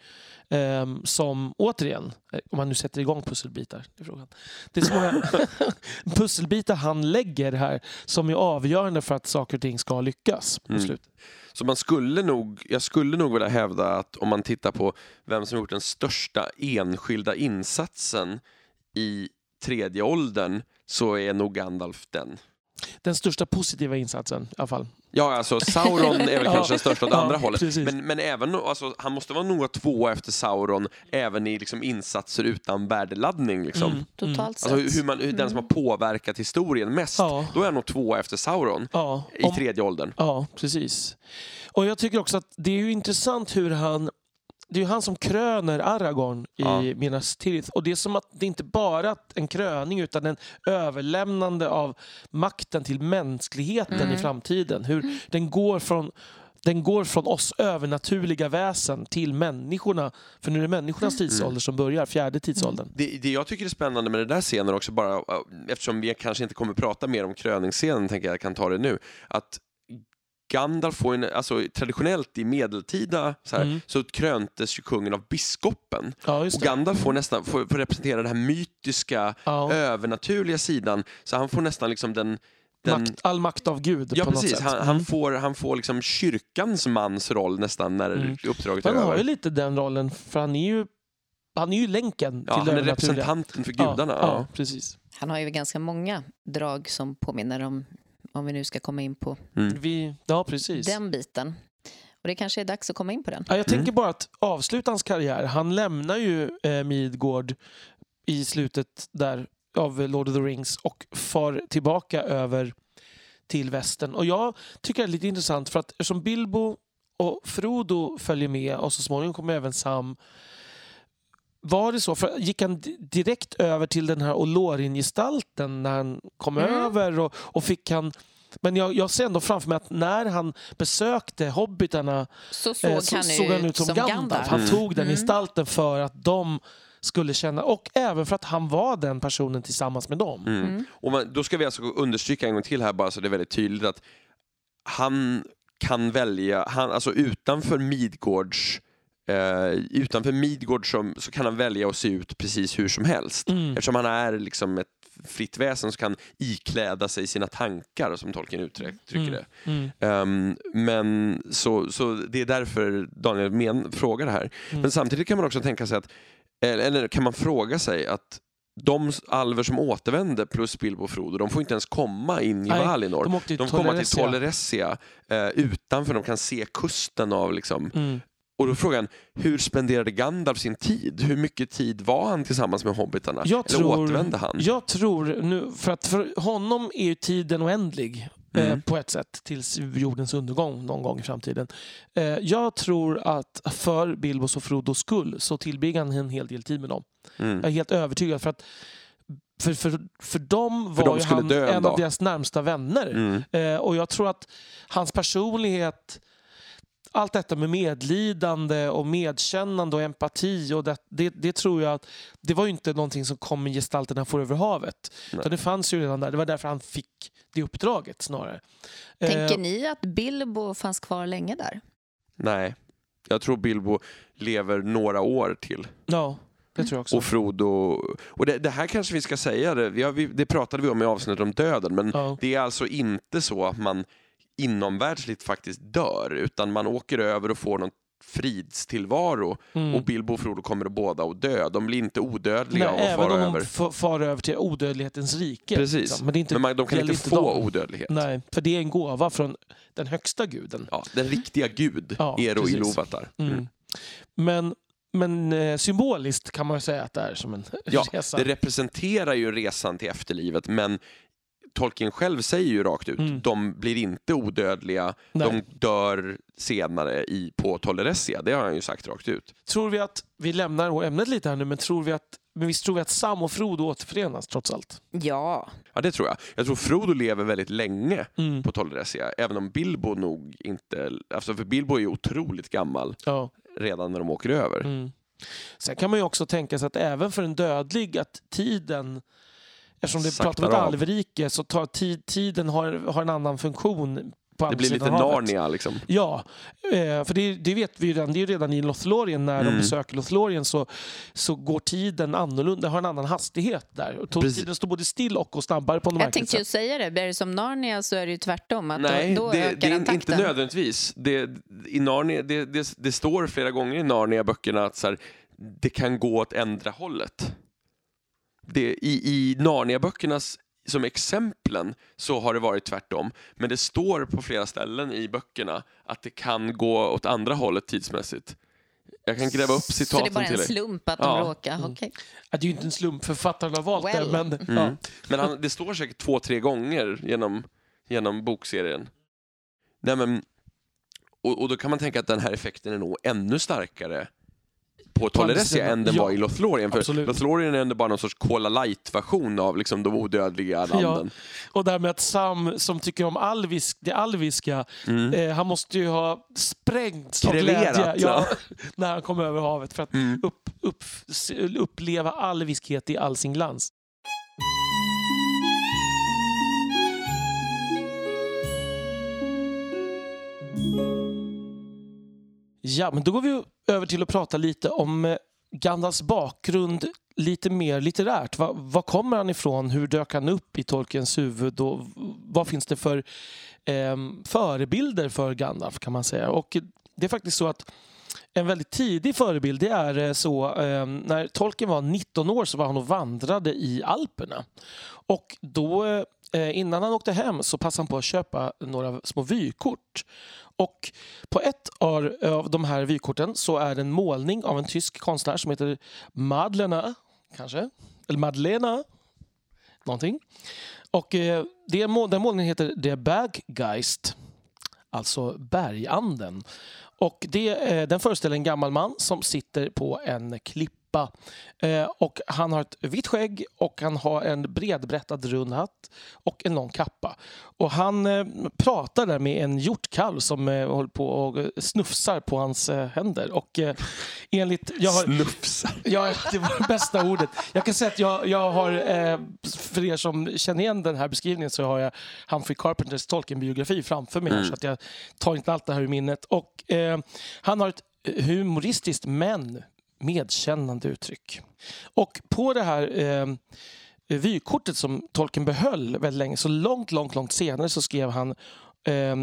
ehm, som, återigen, eh, om han nu sätter igång pusselbitar. Det är frågan. Det är så många pusselbitar han lägger här som är avgörande för att saker och ting ska lyckas Mm. slutet. Så man skulle nog, jag skulle nog vilja hävda att om man tittar på vem som gjort den största enskilda insatsen i tredje åldern så är nog Gandalf den. Den största positiva insatsen i alla fall. Ja, alltså Sauron är väl Ja. kanske den största åt Ja, andra hållet. precis. Men, men även, alltså, han måste vara nog två efter Sauron även i liksom, insatser utan värdeladdning. Liksom. Mm. Totalt sett. Alltså, hur, man, hur den som har påverkat historien mest, Ja. då är han nog två efter Sauron Ja, i om- tredje åldern. Ja, precis. Och jag tycker också att det är ju intressant hur han det är ju han som kröner Aragorn i Ja. Minas Tirith. Och det är som att det inte bara är en kröning utan en överlämnande av makten till mänskligheten i framtiden. Hur den går från den går från oss övernaturliga väsen till människorna. För nu är det människornas tidsålder som börjar, fjärde tidsåldern. Det, det jag tycker är spännande med den där scenen också, bara, äh, eftersom vi kanske inte kommer prata mer om kröningsscenen, tänker jag jag kan ta det nu, att Gandalf får en, alltså traditionellt i medeltida så, här, Mm. så kröntes ju kungen av biskopen. Ja, just Och. Gandalf får nästan får, får representera den här mytiska, Ja. övernaturliga sidan, så han får nästan liksom den, den Makt, all makt av Gud Ja på något precis, sätt. han, han Mm. får, han får liksom kyrkans mans roll nästan när Mm. uppdraget är Han har över. ju lite den rollen, för han är ju, han är ju länken Ja, till han är representanten för gudarna. Ja, Ja, ja, precis. Han har ju ganska många drag som påminner om, om vi nu ska komma in på Mm. Vi, ja, precis. den biten. Och det kanske är dags att komma in på den. Ja, jag Mm. tänker bara att avsluta hans karriär. Han lämnar ju eh, Midgård i slutet där av Lord of the Rings och far tillbaka över till västern. Och jag tycker det är lite intressant för att eftersom Bilbo och Frodo följer med och så småningom kommer även Sam var det så? För gick han di- direkt över till den här Olorin-gestalten när han kom Mm. över? Och, och fick han... Men jag, jag ser ändå framför mig att när han besökte hobbitarna Så såg, eh, så han, såg han ut som, Gandalf. Han Mm. tog den Mm. gestalten för att de skulle känna, och även för att han var den personen tillsammans med dem. Mm. Mm. Och man, då ska vi alltså understryka en gång till här bara så det är väldigt tydligt att han kan välja, han, alltså utanför Midgårds eh, utanför Midgård som, så kan han välja att se ut precis hur som helst. Mm. Eftersom han är liksom ett fritt väsen så kan ikläda sig sina tankar som tolken uttrycker Mm. det. Mm. Ehm, men så, så det är därför Daniel men, frågar det här. Mm. Men samtidigt kan man också tänka sig att, eller, kan man fråga sig att de alver som återvände plus Bilbo och Frodo, de får inte ens komma in i Nej, Valinor. De De kommer till. Toleresia eh, utanför, de kan se kusten av liksom. Mm. Och då är frågan, hur spenderade Gandalf sin tid? Hur mycket tid var han tillsammans med hobbitarna? Jag Eller tror, återvände han? jag tror nu, för att för honom är ju tiden oändlig eh, Mm. på ett sätt tills jordens undergång någon gång i framtiden. Eh, jag tror att för Bilbos och Frodos skull så tillbringade han en hel del tid med dem. Mm. Jag är helt övertygad för att för, för, för dem För var de ju han en en av deras närmsta vänner. Mm. Eh, och jag tror att hans personlighet, allt detta med medlidande och medkännande och empati, och det, det, det tror jag att det var ju inte någonting som kom med gestalterna får över havet. Utan det fanns ju redan där. Det var därför han fick det uppdraget snarare. Eh, Tänker ni att Bilbo fanns kvar länge där? Nej, jag tror Bilbo lever några år till. ja. Det tror jag också. Och Frodo, och det, det här kanske vi ska säga, det, vi har, vi, det pratade vi om i avsnittet om döden, men Ja. det är alltså inte så att man inomvärldsligt faktiskt dör, utan man åker över och får någon fridstillvaro Mm. och Bilbo och Frodo kommer båda att dö. De blir inte odödliga Nej, av att även fara om över. de f- far över till odödlighetens rike. Precis, liksom. Men, inte, men man, de kan gäller inte få dem. odödlighet. Nej, för det är en gåva från den högsta guden. Ja, den riktiga gud, Ja, Ero. Iluvatar. Mm. Mm. Men, men eh, symboliskt kan man ju säga att det är som en Ja, resa. det representerar ju resan till efterlivet, men Tolkien själv säger ju rakt ut, Mm. de blir inte odödliga, Nej. de dör senare i, på Tolleressia. Det har han ju sagt rakt ut. Tror vi att, vi lämnar ämnet lite här nu, men, tror vi att, men visst tror vi att Sam och Frodo återförenas trots allt? Ja, Ja, det tror jag. Jag tror Frodo lever väldigt länge Mm. på Tolleressia, även om Bilbo nog inte... Alltså för Bilbo är ju otroligt gammal Ja. redan när de åker över. Mm. Sen kan man ju också tänka sig att även för en dödlig att tiden Eftersom det pratar om ett alvrike så tar tid, tiden har, har en annan funktion på Det blir lite havet. Narnia liksom. Ja, eh, för det, det vet vi ju redan. Det är ju redan i Lothlorien när de Mm. besöker Lothlorien så, så går tiden annorlunda, har en annan hastighet där. Precis. tiden står både still och går snabbare på något jag tänkte ju säga det. Blir det som Narnia så är det ju tvärtom. Att Nej, då, då det, ökar det är den inte takten. nödvändigtvis. Det, i Narnia, det, det, det står flera gånger i Narnia-böckerna att så här, det kan gå åt ändra hållet. Det, I i Narnia-böckernas som exemplen så har det varit tvärtom. Men det står på flera ställen i böckerna att det kan gå åt andra hållet tidsmässigt. Jag kan gräva upp Så det är citaten bara till en dig. slump att Ja. de råkar? Okej. Ja, det är ju inte en slump författaren har valt Well. det. Men, Mm. ja. Men han, det står säkert två, tre gånger genom, genom bokserien. Nej, men, och, och då kan man tänka att den här effekten är nog ännu starkare på Tolleressia sidan. än den Ja, var i Lothlorien. För absolut. Lothlorien är ändå bara någon sorts Cola Light-version av liksom, de odödliga landen. Och det här med att Sam som tycker om alvisk, det alviska, eh, han måste ju ha sprängts av Mm. Glädje ja, ja. när han kom över havet för att Mm. upp, upp, uppleva alviskhet i all sin glans. Ja, men då går vi över till att prata lite om eh, Gandalfs bakgrund lite mer litterärt. Var, var kommer han ifrån? Hur dök han upp i Tolkiens huvud? Och vad finns det för eh, förebilder för Gandalf kan man säga? Och det är faktiskt så att en väldigt tidig förebild det är eh, så eh, när Tolkien var 19 år så var han och vandrade i Alperna. Och då eh, innan han åkte hem så passade han på att köpa några små vykort. Och på ett av de här vykorten så är det en målning av en tysk konstnär som heter Madlena, kanske? Eller Madlena? Någonting. Och eh, det, den målningen heter The Berggeist, alltså berganden. Och det, eh, den föreställer en gammal man som sitter på en klippa. Eh, och han har ett vitt skägg och han har en bredbrättad rund hatt och en lång kappa. Och han eh, pratar där med en hjortkalv som eh, håller på och snufsar på hans eh, händer. Och eh, enligt... Jag har, Snufsar. Ja, det var det bästa ordet. Jag kan säga att jag, jag har, eh, för er som känner igen den här beskrivningen så har jag Humphrey Carpenters Tolkien-biografi framför mig här, så att jag tar inte allt det här ur minnet. Och, eh, han har ett humoristiskt men medkännande uttryck. Och på det här eh, vykortet som Tolkien behöll väldigt länge, så långt, långt, långt senare så skrev han eh,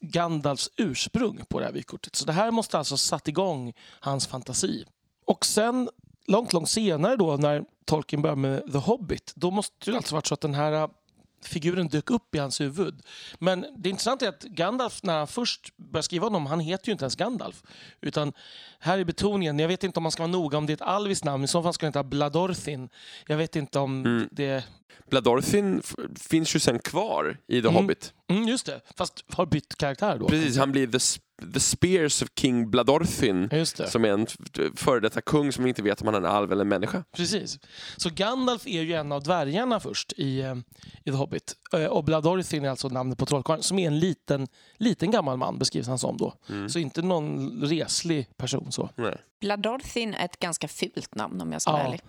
Gandalfs ursprung på det här vykortet. Så det här måste alltså ha satt igång hans fantasi. Och sen långt, långt senare då när Tolkien började med The Hobbit, då måste det alltså varit så att den här figuren dök upp i hans huvud. Men det intressanta är att Gandalf, när han först började skriva honom, han heter ju inte ens Gandalf. Utan här är betoningen, jag vet inte om man ska vara noga om det är ett alviskt namn, i så fall ska det heta Bladorthin. Jag vet inte om det... Bladorthin finns ju sen kvar i The Mm. Hobbit. Mm, just det, fast har bytt karaktär då. Precis, han blir the, the Spears of King Bladorthin. Som är en före detta kung som inte vet om han är en alv eller en människa. Precis. Så Gandalf är ju en av dvärgarna först i, eh, i The Hobbit. Eh, Och Bladorthin är alltså namnet på trollkarlen som är en liten, liten gammal man beskrivs han som då. Så inte någon reslig person så. Nej. Bladorthin är ett ganska fult namn om jag ska vara Ja. ärlig.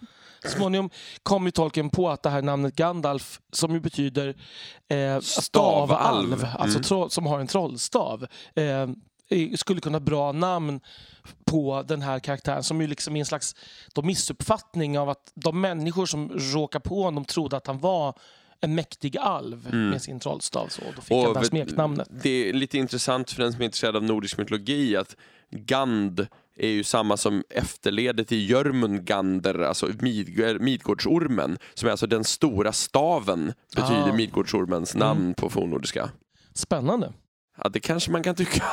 Småningom kom ju Tolkien på att det här namnet Gandalf, som ju betyder eh, Stavalv. stavalv, alltså Mm. troll, som har en trollstav, eh, skulle kunna ha bra namn på den här karaktären som ju liksom är en slags då missuppfattning av att de människor som råkar på honom trodde att han var en mäktig alv med sin trollstav. Så då fick han det här smeknamnet. Det är lite intressant för den som är intresserad av nordisk mytologi att Gand är ju samma som efterledet i Jörmungandr, alltså Midg- Midgårdsormen, som är alltså den stora staven, betyder Ah. Midgårdsormens namn på fornnordiska. Spännande. Ja, det kanske man kan tycka.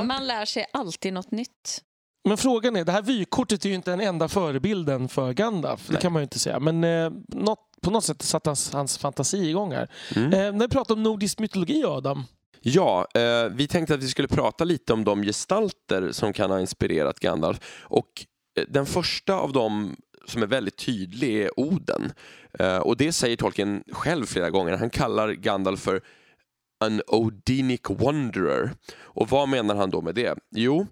Man, lär sig alltid något nytt. Men frågan är, det här vykortet är ju inte den enda förebilden för Gandalf. Det Nej. kan man ju inte säga. Men eh, något, på något sätt satte hans, hans fantasi igång här. Mm. Eh, när vi pratar om nordisk mytologi, Adam. Ja, eh, vi tänkte att vi skulle prata lite om de gestalter som kan ha inspirerat Gandalf. Och eh, den första av dem som är väldigt tydlig är Oden. Eh, och det säger Tolkien själv flera gånger. Han kallar Gandalf för an Odinic wanderer. Och vad menar han då med det? Jo,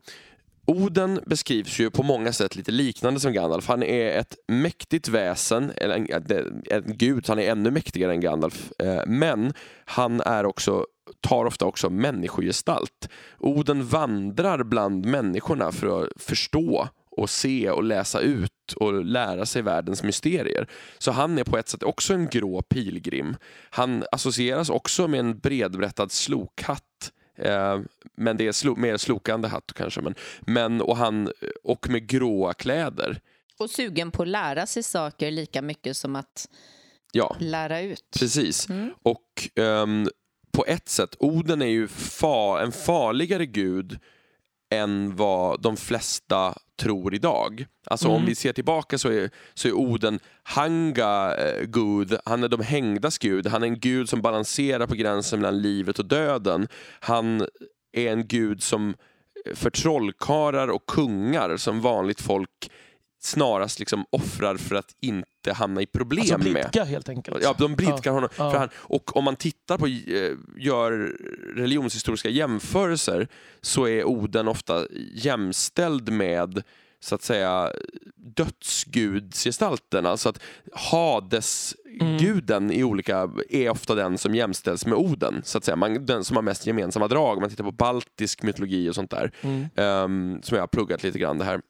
Oden beskrivs ju på många sätt lite liknande som Gandalf. Han är ett mäktigt väsen, eller en, en, en gud, så han är ännu mäktigare än Gandalf. Eh, men han är också, tar ofta också människogestalt. Oden vandrar bland människorna för att förstå och se och läsa ut och lära sig världens mysterier. Så han är på ett sätt också en grå pilgrim. Han associeras också med en bredbrättad slokhatt Eh, men det är slo mer slokande hatt kanske. Men, men, och, han, och med gråa kläder. Och sugen på att lära sig saker lika mycket som att Ja, lära ut. precis. Och ehm, på ett sätt, Oden är ju fa en farligare gud än vad de flesta tror idag. Alltså om vi ser tillbaka så är, så är Oden Hanga eh, gud, han är de hängdas gud, han är en gud som balanserar på gränsen mellan livet och döden. Han är en gud som för trollkarlar och kungar som vanligt folk snarast liksom offrar för att inte hamna i problem Alltså med. blidka helt enkelt. Ja, de blidkar Ja, honom. ja. För han, och om man tittar på, eh, gör religionshistoriska jämförelser så är Oden ofta jämställd med så att säga dödsgudsgestalten. Alltså att Hades-guden i olika är ofta den som jämställs med Oden. Så att säga. Man, den som har mest gemensamma drag. Om man tittar på baltisk mytologi och sånt där. ehm, som jag har pluggat lite grann det här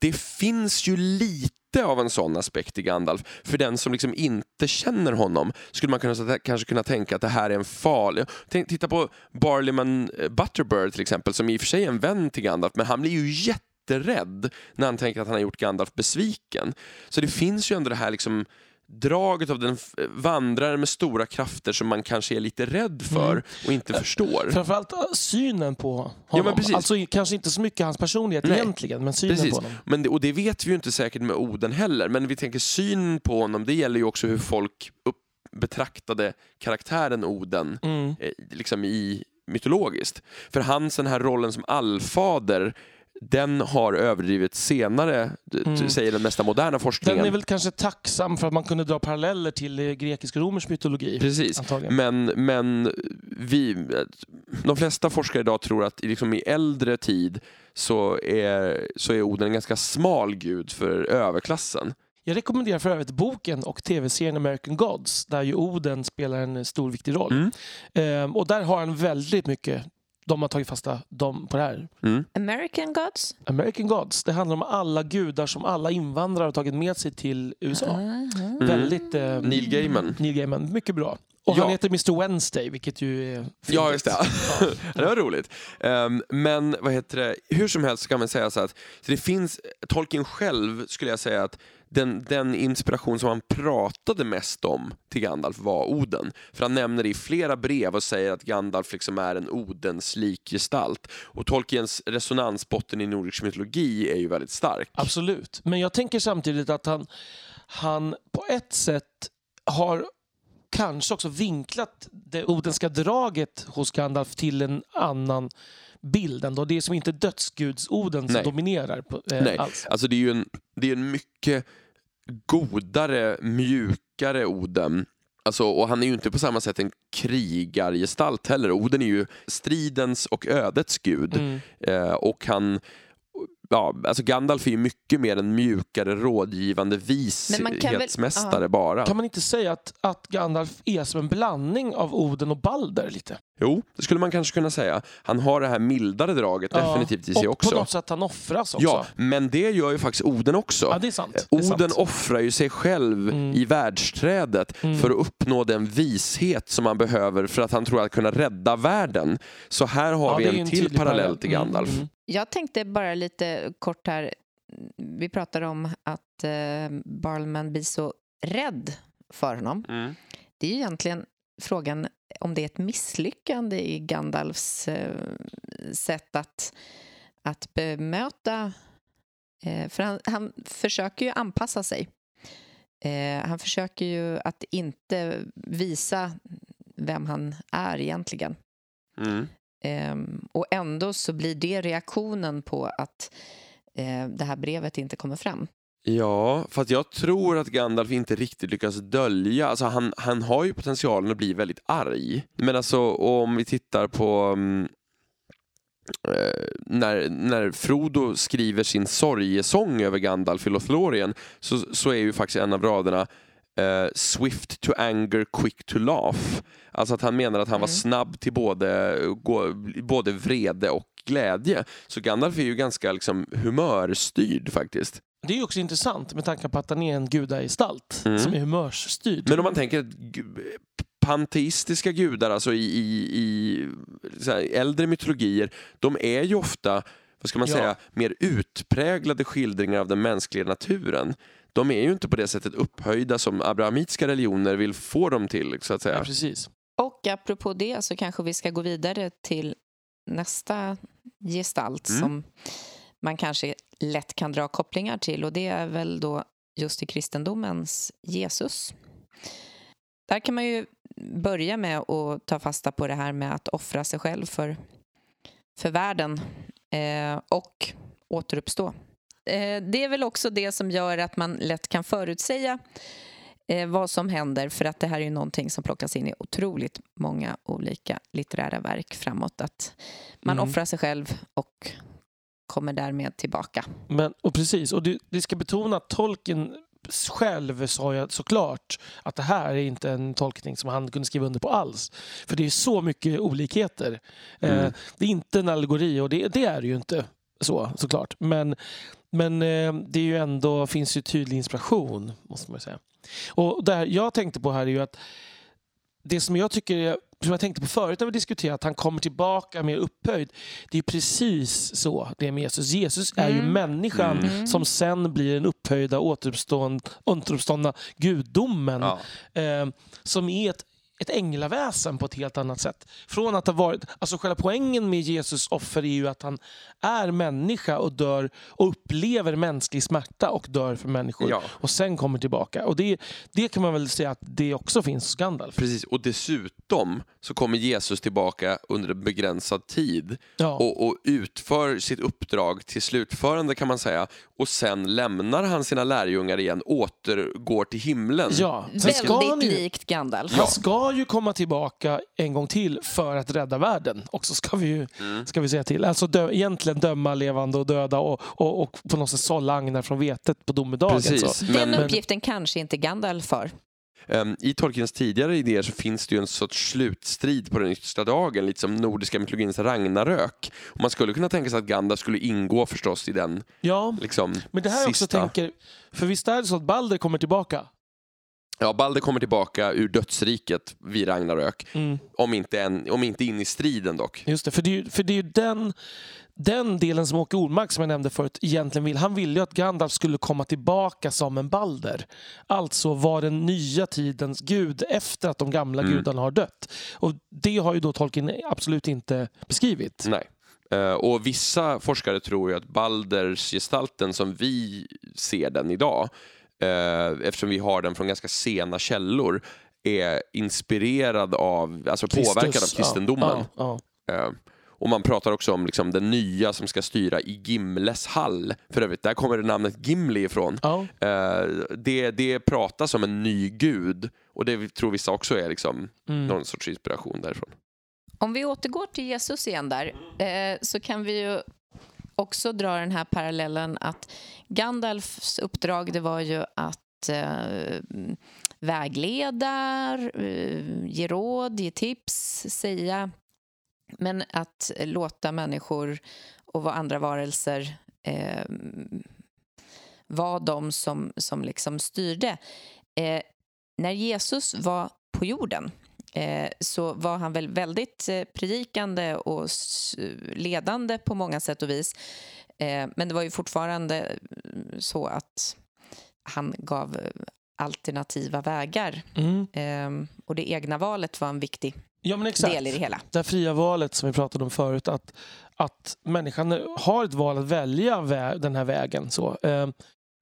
det finns ju lite av en sån aspekt i Gandalf. För den som liksom inte känner honom skulle man kunna, kanske kunna tänka att det här är en farlig... Tänk, titta på Barleyman eh, Butterbird till exempel, som i och för sig är en vän till Gandalf, men han blir ju jätterädd när han tänker att han har gjort Gandalf besviken. Så det finns ju ändå det här liksom draget av den vandraren med stora krafter som man kanske är lite rädd för och inte förstår. Framförallt synen på honom. Ja, men precis. Alltså kanske inte så mycket hans personlighet Nej. egentligen, men synen Precis. på honom. Men det, och det vet vi ju inte säkert med Oden heller, men vi tänker synen på honom, det gäller ju också hur folk upp, betraktade karaktären Oden Mm. eh, liksom i mytologiskt. För hans den här rollen som allfader, den har överdrivits senare, d- säger den mesta moderna forskningen. Mm. Den är väl kanske tacksam för att man kunde dra paralleller till eh, grekisk-romersk mytologi. Precis, Antagligen. men, men vi, de flesta forskare idag tror att liksom i äldre tid så är, så är Oden en ganska smal gud för överklassen. Jag rekommenderar för övrigt boken och tv-serien American Gods där ju Oden spelar en stor viktig roll. Mm. Ehm, och där har han väldigt mycket, de har tagit fasta de, på det här. American Gods? American Gods, det handlar om alla gudar som alla invandrare har tagit med sig till USA. Väldigt... Eh, Mm. Neil Gaiman. Neil Gaiman, mycket bra. Och Ja. han heter Mr Wednesday, vilket ju är fint. Ja, just det. det var roligt. Ehm, men vad heter det? hur som helst så kan man säga så att så det finns, Tolkien själv skulle jag säga att den, den inspiration som han pratade mest om till Gandalf var Oden. För han nämner det i flera brev och säger att Gandalf liksom är en Odens likgestalt. Och Tolkiens resonansbotten i nordisk mytologi är ju väldigt stark. Absolut. Men jag tänker samtidigt att han, han på ett sätt har kanske också vinklat det odenska draget hos Gandalf till en annan bild ändå. Det är som inte dödsgudsoden som Nej. dominerar på, eh, Nej, alls. alltså det är ju en, det är en mycket godare, mjukare Oden. Alltså, och han är ju inte på samma sätt en krigargestalt heller. Oden är ju stridens och ödets gud. Mm. Eh, och han ja, alltså Gandalf är ju mycket mer en mjukare rådgivande väl- vishetsmästare ja. bara. Kan man inte säga att, att Gandalf är som en blandning av Oden och Balder lite? Jo, det skulle man kanske kunna säga. Han har det här mildare draget definitivt i sig och också. på något sätt han offras också. Ja, men det gör ju faktiskt Oden också. Ja, det är sant. Det är Oden sant. offrar ju sig själv Mm. i världsträdet för att uppnå den vishet som han behöver för att han tror att kunna rädda världen. Så här har Ja, vi en, ju till tydlig parallell till Mm, Gandalf. mm. Jag tänkte bara lite kort här. Vi pratar om att eh, Barlman blir så rädd för honom. Mm. Det är ju egentligen frågan om det är ett misslyckande i Gandalfs eh, sätt att, att bemöta... Eh, för han, han försöker ju anpassa sig. Eh, han försöker ju att inte visa vem han är egentligen. Mm. Ehm, och ändå så blir det reaktionen på att eh, det här brevet inte kommer fram. Ja, för att jag tror att Gandalf inte riktigt lyckas dölja, alltså han, han har ju potentialen att bli väldigt arg. Men alltså om vi tittar på um, eh, när, när Frodo skriver sin sorgesång över Gandalf i Lothlorien så, så är ju faktiskt en av raderna eh, Swift to anger, quick to laugh. Alltså att han menar att han var Mm. snabb till både, både vrede och glädje. Så Gandalf är ju ganska liksom humörstyrd faktiskt. Det är ju också intressant med tanke på att han är en gudagestalt Mm. som är humörsstyrd. Men om man tänker panteistiska gudar, alltså i, i, i äldre mytologier, de är ju ofta, vad ska man Ja. säga, mer utpräglade skildringar av den mänskliga naturen. De är ju inte på det sättet upphöjda som abrahamitiska religioner vill få dem till, så att säga. ja, precis. Och apropå det så kanske vi ska gå vidare till nästa gestalt Mm. som man kanske lätt kan dra kopplingar till och det är väl då just i kristendomens Jesus. Där kan man ju börja med att ta fasta på det här med att offra sig själv för, för världen eh, och återuppstå. Eh, det är väl också det som gör att man lätt kan förutsäga eh, vad som händer för att det här är ju någonting som plockas in i otroligt många olika litterära verk framåt. Att man Mm. offrar sig själv och kommer därmed tillbaka. Men, och precis, och det, ska betona att Tolkien själv sa ju såklart att det här är inte en tolkning som han kunde skriva under på alls. För det är så mycket olikheter. Eh, Mm. det är inte en allegori och det, det är det ju inte så såklart. Men, men eh, det är ju ändå, finns ju tydlig inspiration måste man ju säga. Och där jag tänkte på här är ju att det som jag tycker är som jag tänkte på förut när vi diskuterade att han kommer tillbaka mer upphöjd. Det är precis så det är med Jesus. Jesus är ju Mm. människan Mm. som sen blir den upphöjda återuppstånd, återuppståndna gudomen Ja. eh, som är ett, ett änglaväsen på ett helt annat sätt. Från att ha varit, alltså själva poängen med Jesus offer är ju att han är människa och dör och upplever mänsklig smärta och dör för människor Ja. och sen kommer tillbaka. Och det, det kan man väl säga att det också finns hos Gandalf. Precis, och dessutom så kommer Jesus tillbaka under en begränsad tid Ja. och, och utför sitt uppdrag till slutförande kan man säga och sen lämnar han sina lärjungar igen, återgår till himlen. Ja, sen ska han Väldigt ju, likt Gandalf. han ska ju komma tillbaka en gång till för att rädda världen. Och så ska vi ju Mm. ska vi säga till. Alltså dö, egentligen döma levande och döda och, och, och på något sätt sålla agnar från vetet på domedagen. Precis, Så. Den men uppgiften kanske inte Gandalf för. Ehm, i Tolkiens tidigare idéer så finns det ju en sorts slutstrid på den yttersta dagen, lite som nordiska mytologins Ragnarök. Och man skulle kunna tänka sig att Gandalf skulle ingå förstås i den Ja, liksom, men det här jag också sista. tänker, för visst är det så att Balder kommer tillbaka? Ja, Balder kommer tillbaka ur dödsriket vid Ragnarök, Mm. om inte, en, om inte in i striden dock. Just det, för det är ju, för det är ju den, den delen som Åke Ormark som jag nämnde förut egentligen vill. Han ville ju att Gandalf skulle komma tillbaka som en Balder. Alltså vara den nya tidens gud efter att de gamla Mm. gudarna har dött. Och det har ju då Tolkien absolut inte beskrivit. Nej. Eh, och vissa forskare tror ju att Balders gestalten som vi ser den idag, eh, eftersom vi har den från ganska sena källor, är inspirerad av, alltså påverkad av kristendomen. Ja, ja. Eh, och man pratar också om liksom den nya som ska styra i Gimles hall. För övrigt, där kommer det namnet Gimli ifrån. Ja. Eh, det, det pratas om en ny gud och det tror vissa också är liksom Mm. någon sorts inspiration därifrån. Om vi återgår till Jesus igen där eh, så kan vi ju också dra den här parallellen att Gandalfs uppdrag det var ju att eh, vägleda, ge råd, ge tips, säga men att låta människor och vad andra varelser eh, var de som, som liksom styrde. Eh, när Jesus var på jorden eh, så var han väl väldigt eh, predikande och ledande på många sätt och vis. Eh, men det var ju fortfarande så att han gav alternativa vägar. Mm. Eh, och det egna valet var en viktig Ja, men exakt. del i det hela. Det här fria valet som vi pratade om förut. Att, att människan har ett val att välja vä- den här vägen. Så. Eh,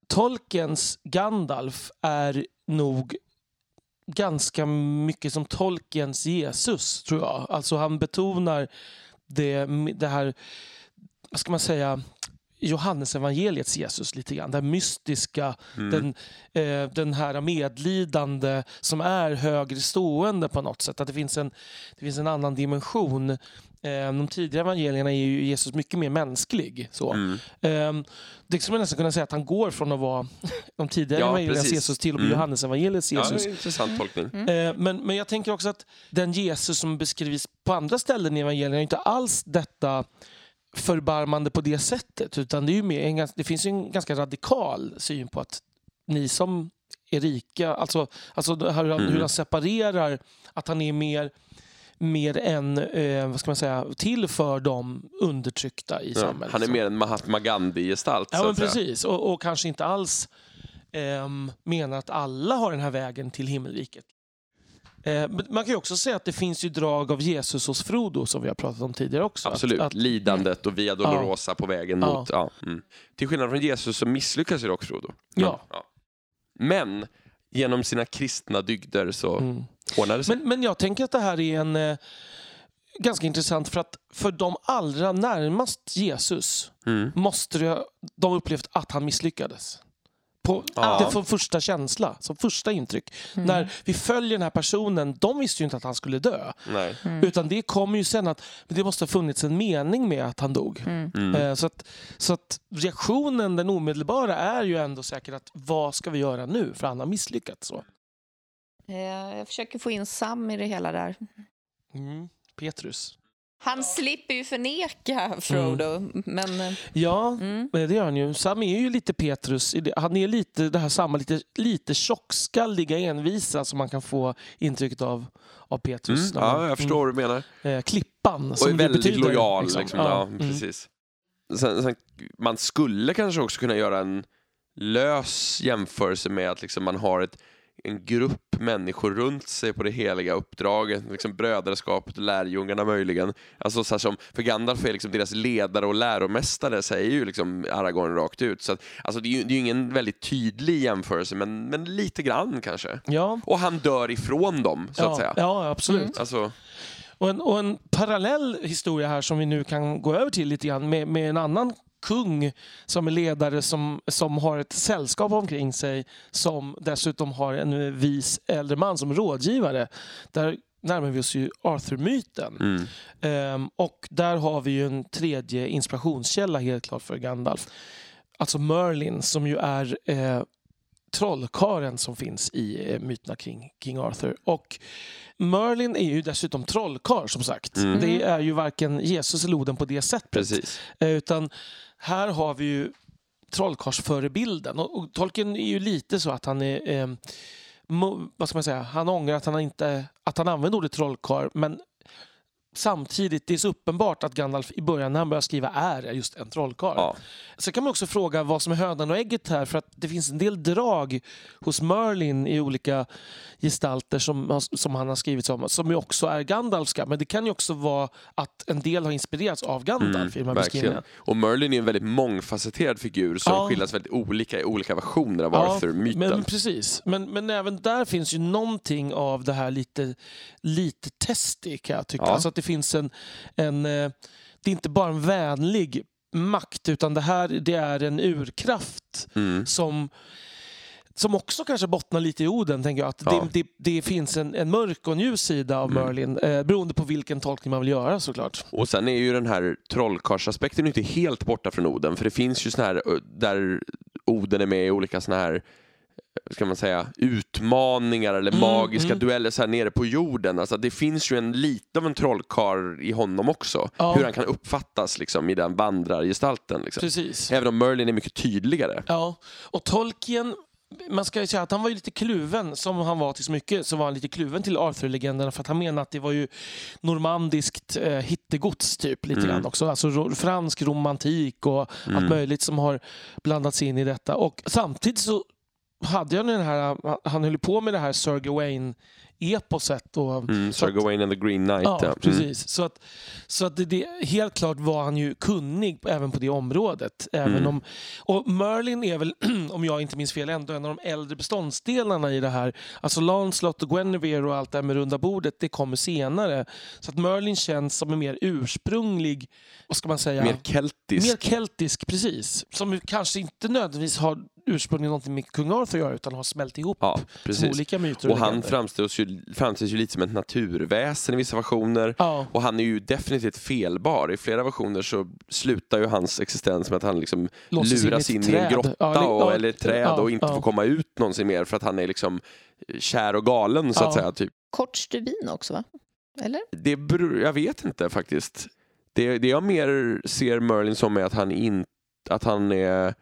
Tolkiens Gandalf är nog ganska mycket som Tolkiens Jesus, tror jag. Alltså han betonar det, det här, vad ska man säga, Johannesevangeliets Jesus lite grann. Här mystiska, den, eh, den här medlidande som är högre stående på något sätt. Att det finns en, det finns en annan dimension. Eh, de tidigare evangelierna är ju Jesus mycket mer mänsklig. Så. Eh, det skulle man nästan kunna säga att han går från att vara de tidigare Ja, evangeliernas precis. Jesus till att bli Mm. Johannesevangeliets Ja, Jesus. det är en intressant tolkning. Eh, Men, men jag tänker också att den Jesus som beskrivs på andra ställen i evangelierna är inte alls detta förbarmande på det sättet. Utan det, är ju mer en, det finns en ganska radikal syn på att ni som är rika, alltså, alltså hur, han, Mm. hur han separerar, att han är mer mer än, eh, vad ska man säga, till för de undertryckta i Ja, samhället. han är mer en Mahatma Gandhi-gestalt. Ja, men precis. Och, och kanske inte alls ehm, menar att alla har den här vägen till himmelriket. Eh, man kan ju också säga att det finns ju drag av Jesus hos Frodo som vi har pratat om tidigare också. Absolut, Att, att, lidandet och Via Dolorosa på vägen Ja. mot... Ja. Mm. Till skillnad från Jesus så misslyckas ju dock Frodo. Men, Ja. Men genom sina kristna dygder så mm. ordnar det sig. men, men jag tänker att det här är en eh, ganska intressant för att för de allra närmast Jesus Mm. måste de ha upplevt att han misslyckades. På, Ja. Det får första känsla, som första intryck. När vi följer den här personen, de visste ju inte att han skulle dö. Nej. Utan det kommer ju sen att det måste ha funnits en mening med att han dog. Mm. Eh, Så, att, så att reaktionen, den omedelbara, är ju ändå säkert att vad ska vi göra nu? För han har misslyckats. Så. Eh, Jag försöker få in Sam i det hela där. Mm. Petrus. Han slipper ju förneka Frodo, men... eh, Ja, Mm. eh, det gör han ju. Sam är ju lite Petrus. Han är lite det här samma, lite, lite tjockskalliga envisa som man kan få intrycket av, av Petrus. Mm. man- Ja, jag förstår vad du menar. Mm. Eh, klippan, Och som är väldigt betyder. lojal. liksom. Liksom. Ja, mm. precis. Sen, sen, man skulle kanske också kunna göra en lös jämförelse med att liksom man har ett, en grupp människor runt sig på det heliga uppdraget, liksom brödraskapet lärjungarna möjligen. Alltså så som, för Gandalf är liksom deras ledare och läromästare, säger ju liksom Aragorn rakt ut. Så att, alltså det är ju det är ingen väldigt tydlig jämförelse, men, men lite grann kanske. Ja, Och han dör ifrån dem, så ja, att säga. ja, absolut. Alltså, Och en, och en parallell historia här som vi nu kan gå över till lite grann med, med en annan kung som är ledare som, som har ett sällskap omkring sig som dessutom har en vis äldre man som rådgivare. Där närmar vi oss ju Arthur-myten. mm. Ehm, och där har vi ju en tredje inspirationskälla helt klart för Gandalf. Alltså Merlin som ju är eh, trollkaren som finns i eh, myterna kring King Arthur. Och Merlin är ju dessutom trollkarl som sagt. Mm. Det är ju varken Jesus eller Oden på det sättet. precis. Eh, Utan här har vi ju trollkarlsförebilden. Och, och Tolkien är ju lite så att han är... Eh, vad ska man säga? Han ångrar att han, inte, att han använde ordet trollkarl men samtidigt, det är så uppenbart att Gandalf i början när han börjar skriva är just en trollkarl. Ja. Sen kan man också fråga vad som är hönan och ägget här för att det finns en del drag hos Merlin i olika gestalter som, som han har skrivit om som ju också är Gandalfska. Men det kan ju också vara att en del har inspirerats av Gandalf i de här Mm, beskrivningarna. Och Merlin är en väldigt mångfacetterad figur som Ja. skildras väldigt olika i olika versioner av Ja, Arthur-myten. Men, precis. Men, men även där finns ju någonting av det här lite, lite testig kan jag tycka. Ja. Alltså det finns en, en... eh, Det är inte bara en vänlig makt utan det här det är en urkraft Mm. som som också kanske bottnar lite i Oden, tänker jag. Att Ja. det, det, det finns en, en mörk och en ljus sida av Merlin, eh, beroende på vilken tolkning man vill göra såklart. Och sen är ju den här trollkarlsaspekten inte helt borta från Oden, för det finns ju såna här där Oden är med i olika såna här ska man säga, utmaningar eller Mm, magiska mm. dueller så här nere på jorden. Alltså det finns ju en lite av en trollkarl i honom också. Ja. Hur han kan uppfattas liksom, i den vandrargestalten. Liksom. Precis. Även om Merlin är mycket tydligare. Ja, och Tolkien, man ska ju säga att han var ju lite kluven, som han var till så mycket, så var han lite kluven till Arthur-legenderna för att han menade att det var ju normandiskt eh, hittegods typ lite Mm. grann också. Alltså ro, fransk romantik och Mm. allt möjligt som har blandats in i detta. Och samtidigt så hade jag den här, han höll på med det här Sir Gawain eposet och Mm, Sir Gawain and the Green Knight. Ja, ja. Mm. precis. Så att, så att det, det, helt klart var han ju kunnig även på det området. Även Mm. om, och Merlin är väl, om jag inte minns fel, ändå en av de äldre beståndsdelarna i det här. Alltså Lancelot och Guinevere och allt det här med runda bordet, det kommer senare. Så att Merlin känns som en mer ursprunglig, vad ska man säga? Mer keltisk. Mer keltisk, precis. Som kanske inte nödvändigtvis har ursprungligen någonting med kung Arthur att göra utan har smält ihop Ja, precis. olika myter och, Och han framställs ju, framställs ju lite som ett naturväsen i vissa versioner. Ja. Och han är ju definitivt felbar. I flera versioner så slutar ju hans existens med att han liksom Låses in i luras in, i en grotta Ja, eller- och, eller ett träd ja, och inte ja. får komma ut någonsin mer för att han är liksom kär och galen så att säga. Typ. Kort stubin också, va? Eller? Det beror, jag vet inte faktiskt. Det, det jag mer ser Merlin som är att han, in, att han är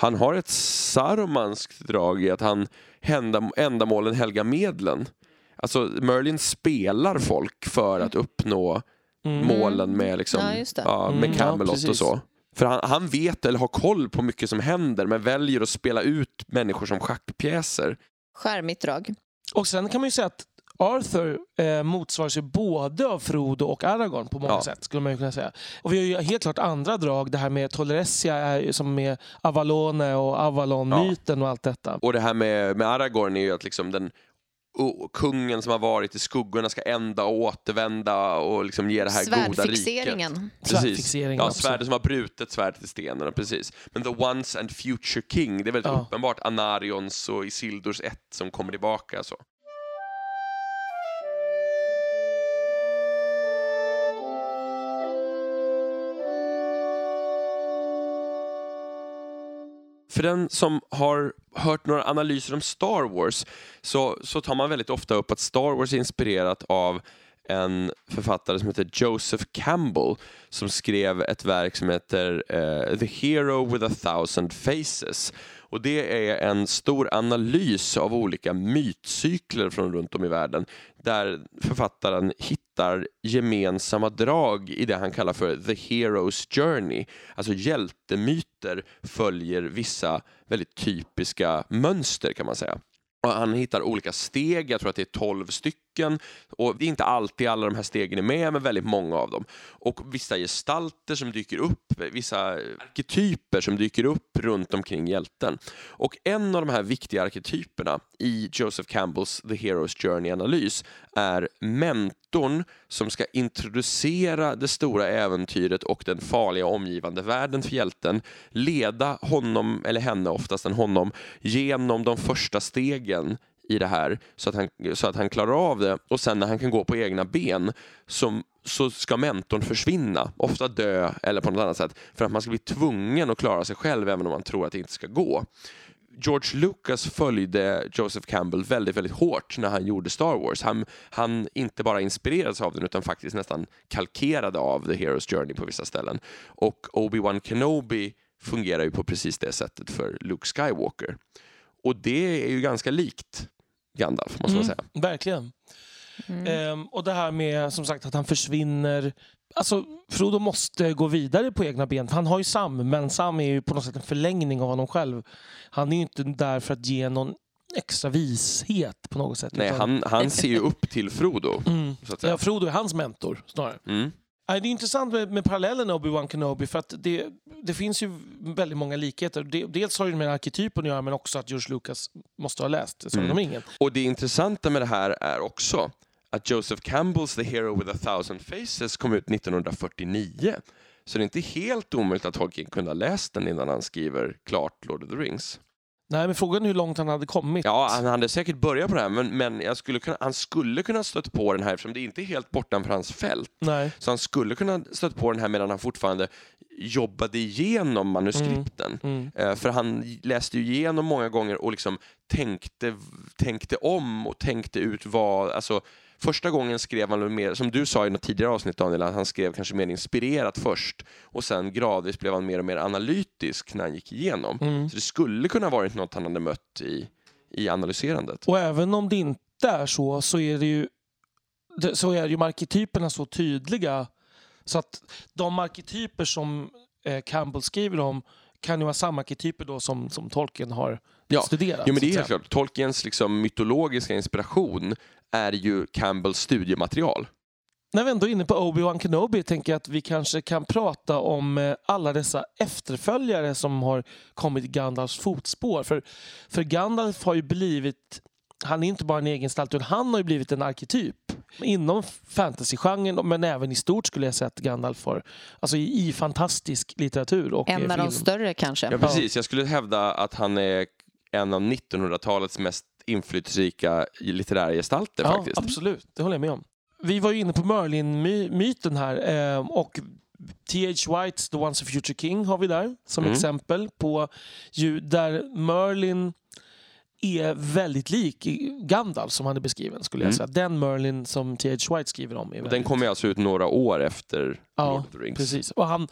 han har ett sarumanskt drag i att han hända, ändamålen helga medlen. Alltså Merlin spelar folk för att uppnå Mm. målen med, liksom, Ja, ja, med Mm, ja, Camelot och precis. så. För han, han vet eller har koll på mycket som händer men väljer att spela ut människor som schackpjäser. Skärmigt drag. Och sen kan man ju säga att Arthur eh, motsvaras ju både av Frodo och Aragorn på många Ja. sätt. skulle man ju kunna säga. Och vi har ju helt klart andra drag. Det här med Toleressia är som med Avalone och Avalon-myten och allt detta. Och det här med, med Aragorn är ju att liksom den kungen som har varit i skuggorna ska ända och återvända och liksom ge det här goda riket. Svärdfixeringen. Precis. Ja, svärdet som har brutit svärdet i stenen. Precis. Men the once and future king, det är väldigt Ja. uppenbart Anarions och Isildurs ett som kommer tillbaka. Så. För den som har hört några analyser om Star Wars så, så tar man väldigt ofta upp att Star Wars är inspirerat av en författare som heter Joseph Campbell som skrev ett verk som heter uh, The Hero with a thousand faces. Och det är en stor analys av olika mytcykler från runt om i världen där författaren hittar gemensamma drag i det han kallar för The Hero's Journey. Alltså hjältemyter följer vissa väldigt typiska mönster kan man säga. Och han hittar olika steg, jag tror att det är 12 stycken. Och det är inte alltid alla de här stegen är med, men väldigt många av dem. Och vissa gestalter som dyker upp, vissa arketyper som dyker upp runt omkring hjälten. Och en av de här viktiga arketyperna i Joseph Campbells The Hero's Journey-analys är mentorn som ska introducera det stora äventyret och den farliga omgivande världen för hjälten, leda honom, eller henne oftast än honom, genom de första stegen i det här så att, han, så att han klarar av det och sen när han kan gå på egna ben som, så ska mentorn försvinna, ofta dö eller på något annat sätt för att man ska bli tvungen att klara sig själv även om man tror att det inte ska gå. George Lucas följde Joseph Campbell väldigt, väldigt hårt när han gjorde Star Wars. Han, han inte bara inspirerades av den utan faktiskt nästan kalkerade av The Hero's Journey på vissa ställen. Och Obi-Wan Kenobi fungerar ju på precis det sättet för Luke Skywalker. Och det är ju ganska likt Gandalf, måste man säga. Verkligen. Ehm, och det här med som sagt att han försvinner. Alltså, Frodo måste gå vidare på egna ben. Han har ju Sam, men Sam är ju på något sätt en förlängning av honom själv. Han är ju inte där för att ge någon extra vishet på något sätt. Nej, utan- han, han ser ju upp till Frodo, Mm. så att säga. Ja, Frodo är hans mentor snarare. Mm. Det är intressant med, med parallellen Obi-Wan Kenobi för att det, det finns ju väldigt många likheter. De, dels har det med arketypen att göra men också att George Lucas måste ha läst Sagan om ringen. Och det intressanta med det här är också att Joseph Campbells The Hero with a thousand faces kom ut 1949. Så det är inte helt omöjligt att Tolkien kunde ha läst den innan han skriver klart Lord of the Rings. Nej, men frågan är hur långt han hade kommit. Ja, han hade säkert börjat på det här, men, men skulle kunna, han skulle kunna stöta på den här eftersom det inte är helt bortanför hans fält. Nej. Så han skulle kunna stöta på den här medan han fortfarande jobbade igenom manuskripten. Mm. Eh, För han läste ju igenom många gånger och liksom tänkte, tänkte om och tänkte ut vad, alltså Första gången skrev han mer, som du sa i något tidigare avsnitt Daniel, att han skrev kanske mer inspirerat först och sen gradvis blev han mer och mer analytisk när han gick igenom. Mm. Så det skulle kunna ha varit något han hade mött i, i analyserandet. Och även om det inte är så, så är det ju så är ju arketyperna så tydliga så att de arketyper som eh, Campbell skriver om kan ju vara samma arketyper då som, som Tolkien har Ja. studerat. Jo, men det är helt klart. Tolkiens liksom mytologiska inspiration är ju Campbells studiematerial. När vi ändå är inne på Obi-Wan Kenobi tänker jag att vi kanske kan prata om eh, alla dessa efterföljare som har kommit i Gandalfs fotspår. För, för Gandalf har ju blivit, han är inte bara en egen gestalt, utan han har ju blivit en arketyp. Inom fantasygenren, men även i stort skulle jag säga att Gandalf har, alltså i, i fantastisk litteratur och eh, En av de större kanske. Ja, precis. Jag skulle hävda att han är en av 1900-talets mest inflytelserika litterära gestalter Ja, faktiskt. absolut. Det håller jag med om. Vi var ju inne på Merlin-myten här eh, och T.H. Whites The Once a Future King har vi där som Mm. exempel på ju, där Merlin är väldigt lik Gandalf som han är beskriven skulle jag Mm. säga. Den Merlin som T.H. White skriver om. Är väldigt, den kommer alltså ut några år efter Lord Ja, of the Rings. precis. Och han,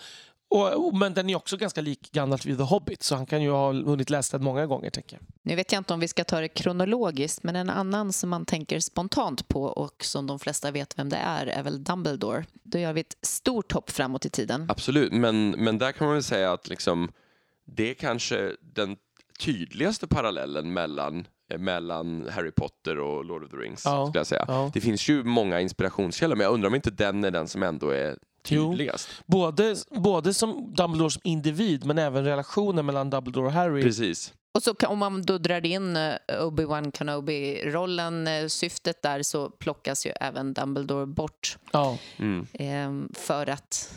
och, och, men den är också ganska lik Gandalf i The Hobbit så han kan ju ha hunnit läsa den många gånger tänker jag. Nu vet jag inte om vi ska ta det kronologiskt, men en annan som man tänker spontant på och som de flesta vet vem det är, är väl Dumbledore. Då gör vi ett stort hopp framåt i tiden. Absolut, men, men där kan man väl säga att liksom, det är kanske den tydligaste parallellen mellan, eh, mellan Harry Potter och Lord of the Rings. Ja, Skulle jag säga. ja. Det finns ju många inspirationskällor, men jag undrar om inte den är den som ändå är Jo. tydligast. Både, både som Dumbledore som individ men även relationen mellan Dumbledore och Harry. Precis. Och så om man då drar in eh, Obi-Wan Kenobi-rollen, eh, syftet där, så plockas ju även Dumbledore bort Ja, Mm. eh, för att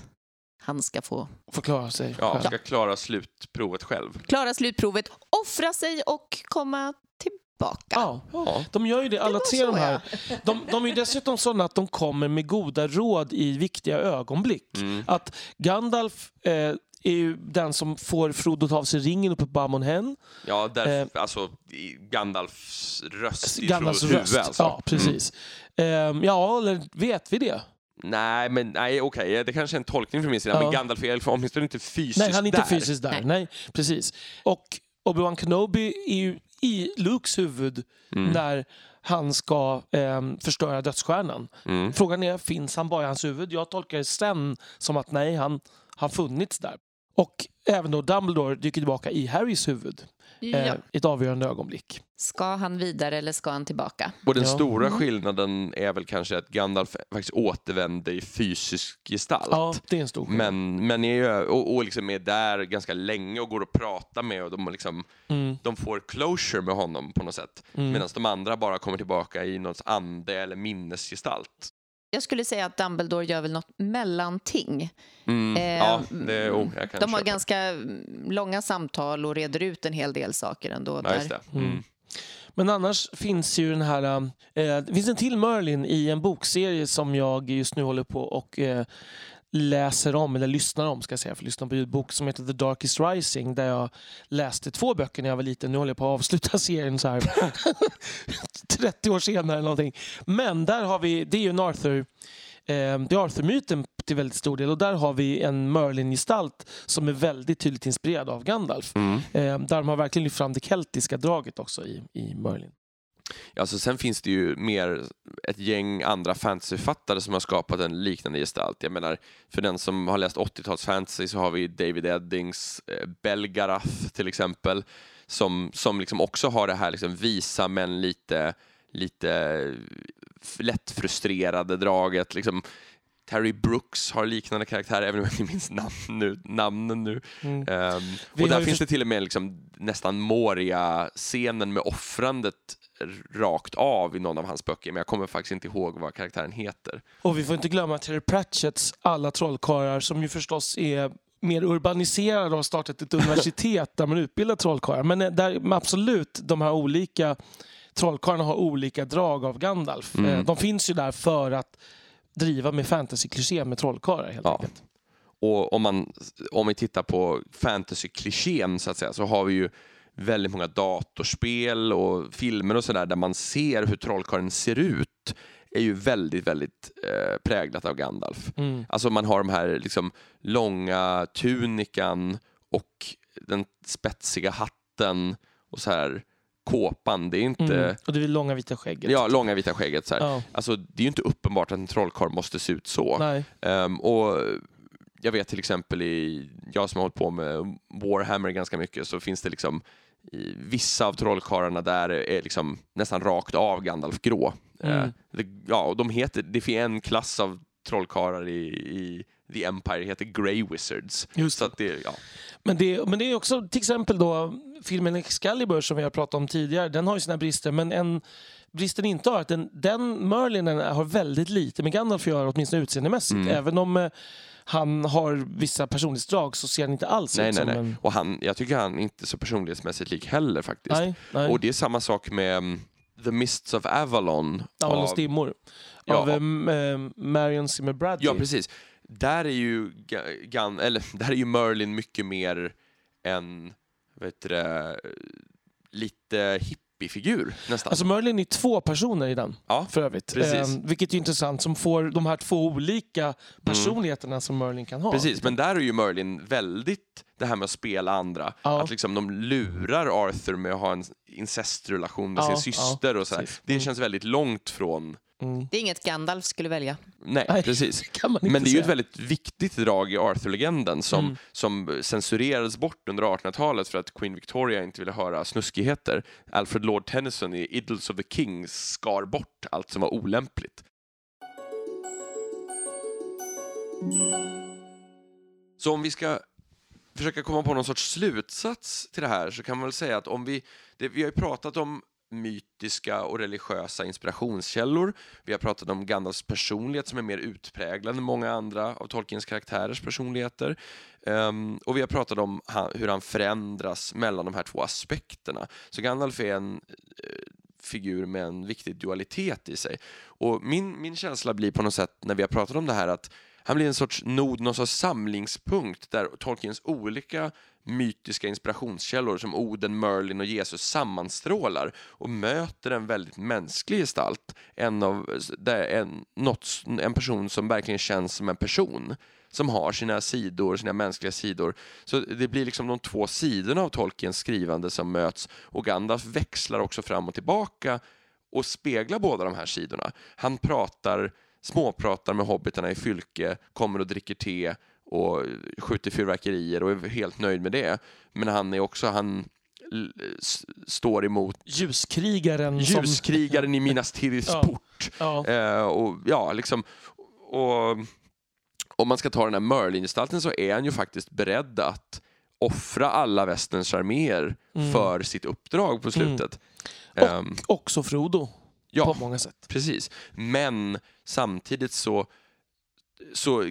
han ska få förklara sig. Ja, ska klara slutprovet själv. klara slutprovet, offra sig och komma tillbaka. Ja, Ja. de gör ju det. Alla var tre de här. De, de är ju dessutom sådana att de kommer med goda råd i viktiga ögonblick. Mm. Att Gandalf eh, är ju den som får Frodo ta av sig ringen uppe på Amon Hen. Ja, där, Eh, alltså Gandalfs röst i Gandalfs Frodos röst. huvud. Alltså. Ja, precis. Ehm, ja, eller vet vi det? Nej, men nej, okej, det kanske är en tolkning från min sida, Ja. men Gandalf är åtminstone inte fysiskt Nej, han är inte där. fysiskt där. Nej. Nej. precis. Och Obi-Wan Kenobi är ju i Lukes huvud Mm. när han ska ehm, förstöra dödsstjärnan. Mm. Frågan är, finns han bara i hans huvud? Jag tolkar det sen som att nej, han har funnits där. Och även då Dumbledore dyker tillbaka i Harrys huvud Ja. eh, ett avgörande ögonblick. Ska han vidare eller ska han tillbaka? Och den Ja. stora Mm. skillnaden är väl kanske att Gandalf faktiskt återvänder i fysisk gestalt. Ja, det är en stor skillnad. Men, men är, ju- och, och liksom är där ganska länge och går och pratar med och de, liksom, Mm. de får closure med honom på något sätt. Mm. Medan de andra bara kommer tillbaka i något ande eller minnesgestalt. Jag skulle säga att Dumbledore gör väl något mellanting. Mm. Eh, ja, det, oh, jag kan De har köpa. ganska mm, långa samtal och reder ut en hel del saker ändå. Ja, just där. det. Mm. Mm. Men annars finns ju den här... eh, det finns en till Merlin i en bokserie som jag just nu håller på och eh, läser om, eller lyssnar om ska jag säga, för lyssnar på ljudbok som heter The Darkest Rising där jag läste två böcker när jag var liten. Nu håller jag på att avsluta serien så här 30 år senare eller någonting. Men där har vi, det är ju en Arthur eh, det är Arthur-myten till väldigt stor del och där har vi en Merlin-gestalt som är väldigt tydligt inspirerad av Gandalf. Mm. Eh, där de har verkligen lyft fram det keltiska draget också i, i Merlin. Alltså, sen finns det ju mer ett gäng andra fantasyförfattare som har skapat en liknande gestalt. Jag menar, för den som har läst 80-tals fantasy så har vi David Eddings eh, Belgarath till exempel, som, som liksom också har det här liksom visa men lite, lite eh, lätt frustrerade draget. Liksom, Terry Brooks har liknande karaktär, även om jag inte minns namn nu, namnen nu. Mm. Vi och där finns det till och med liksom nästan Moria-scenen med offrandet rakt av i någon av hans böcker, men jag kommer faktiskt inte ihåg vad karaktären heter. Och vi får inte glömma Terry Pratchetts alla trollkarlar som ju förstås är mer urbaniserade och har startat ett universitet där man utbildar trollkarlar. Men eh, där, absolut, de här olika trollkarlarna har olika drag av Gandalf. Mm. Eh, De finns ju där för att driva med fantasy-kliché med trollkarlar helt Ja. enkelt. Och om, man, om vi tittar på fantasy-klichén så att säga så har vi ju väldigt många datorspel och filmer och sådär där man ser hur trollkarlen ser ut är ju väldigt, väldigt eh, präglat av Gandalf. Mm. Alltså man har de här liksom långa tunikan och den spetsiga hatten och så här kåpan. Det är inte... Mm. Och det är långa vita skägget. Ja, långa vita skägget. Så. Ja. Alltså, det är ju inte uppenbart att en trollkarl måste se ut så. Ehm, och jag vet till exempel i, jag som har hållit på med Warhammer ganska mycket så finns det liksom i vissa av trollkarlarna där är liksom nästan rakt av Gandalf grå. Mm. Eh, det, ja, och de heter, det finns en klass av trollkarlar i, i The Empire heter Grey Wizards. Just Så att det, ja. Men det, men det är också till exempel då filmen Excalibur som vi har pratat om tidigare. Den har ju sina brister men en bristen inte har att den, den Merlinen har väldigt lite med Gandalf att göra åtminstone utseendemässigt. Mm. Även om eh, han har vissa personlighetsdrag så ser han inte alls Nej, ut nej, som nej. en... Och han, jag tycker han inte är så personlighetsmässigt lik heller faktiskt. Nej, nej. Och det är samma sak med mm, The Mists of Avalon. Avalon av- Stimmor. Ja. Av eh, eh, Marion Zimmer Bradley. Ja, precis. Där är ju, Gan, eller, där är ju Merlin mycket mer en, vet du lite hippiefigur nästan. Alltså Merlin är två personer i den ja, för övrigt. Precis. Eh, vilket är intressant som får de här två olika personligheterna som Merlin kan ha. Mm. precis. Men där är ju Merlin väldigt det här med att spela andra. Ja. Att liksom de lurar Arthur med att ha en incestrelation med Ja, sin syster och så. Det Mm. känns väldigt långt från... Det är inget Gandalf skulle välja. Nej, Nej, precis. Men det är ju ett väldigt viktigt drag i Arthur-legenden som, Mm. som censurerades bort under 1800-talet för att Queen Victoria inte ville höra snuskigheter. Alfred Lord Tennyson i Idylls of the King skar bort allt som var olämpligt. Så om vi ska försöka komma på någon sorts slutsats till det här så kan man väl säga att om vi, det, vi har ju pratat om mytiska och religiösa inspirationskällor. Vi har pratat om Gandalfs personlighet som är mer utpräglad än många andra av Tolkiens karaktärers personligheter. Um, och vi har pratat om han, hur han förändras mellan de här två aspekterna. Så Gandalf är en uh, figur med en viktig dualitet i sig. Och min, min känsla blir på något sätt när vi har pratat om det här att han blir en sorts nod, någon sorts samlingspunkt där Tolkiens olika mytiska inspirationskällor som Oden, Merlin och Jesus sammanstrålar och möter en väldigt mänsklig gestalt. En, av, där en, något, en person som verkligen känns som en person som har sina sidor, sina mänskliga sidor. Så det blir liksom de två sidorna av Tolkiens skrivande som möts och Gandalf växlar också fram och tillbaka och speglar båda de här sidorna. Han pratar, småpratar med hobbitarna i Fylke, kommer och dricker te och skjuter fyrverkerier och är helt nöjd med det. Men han är också, han står emot Ljuskrigaren som... ljuskrigaren i Minas Tiriths Ja. port. Ja. Eh, och ja, liksom, och om man ska ta den här Merlin-gestalten så är han ju faktiskt beredd att offra alla västens arméer Mm. för sitt uppdrag på slutet. Och Ehm, också Frodo ja, på många sätt. precis. Men samtidigt så, så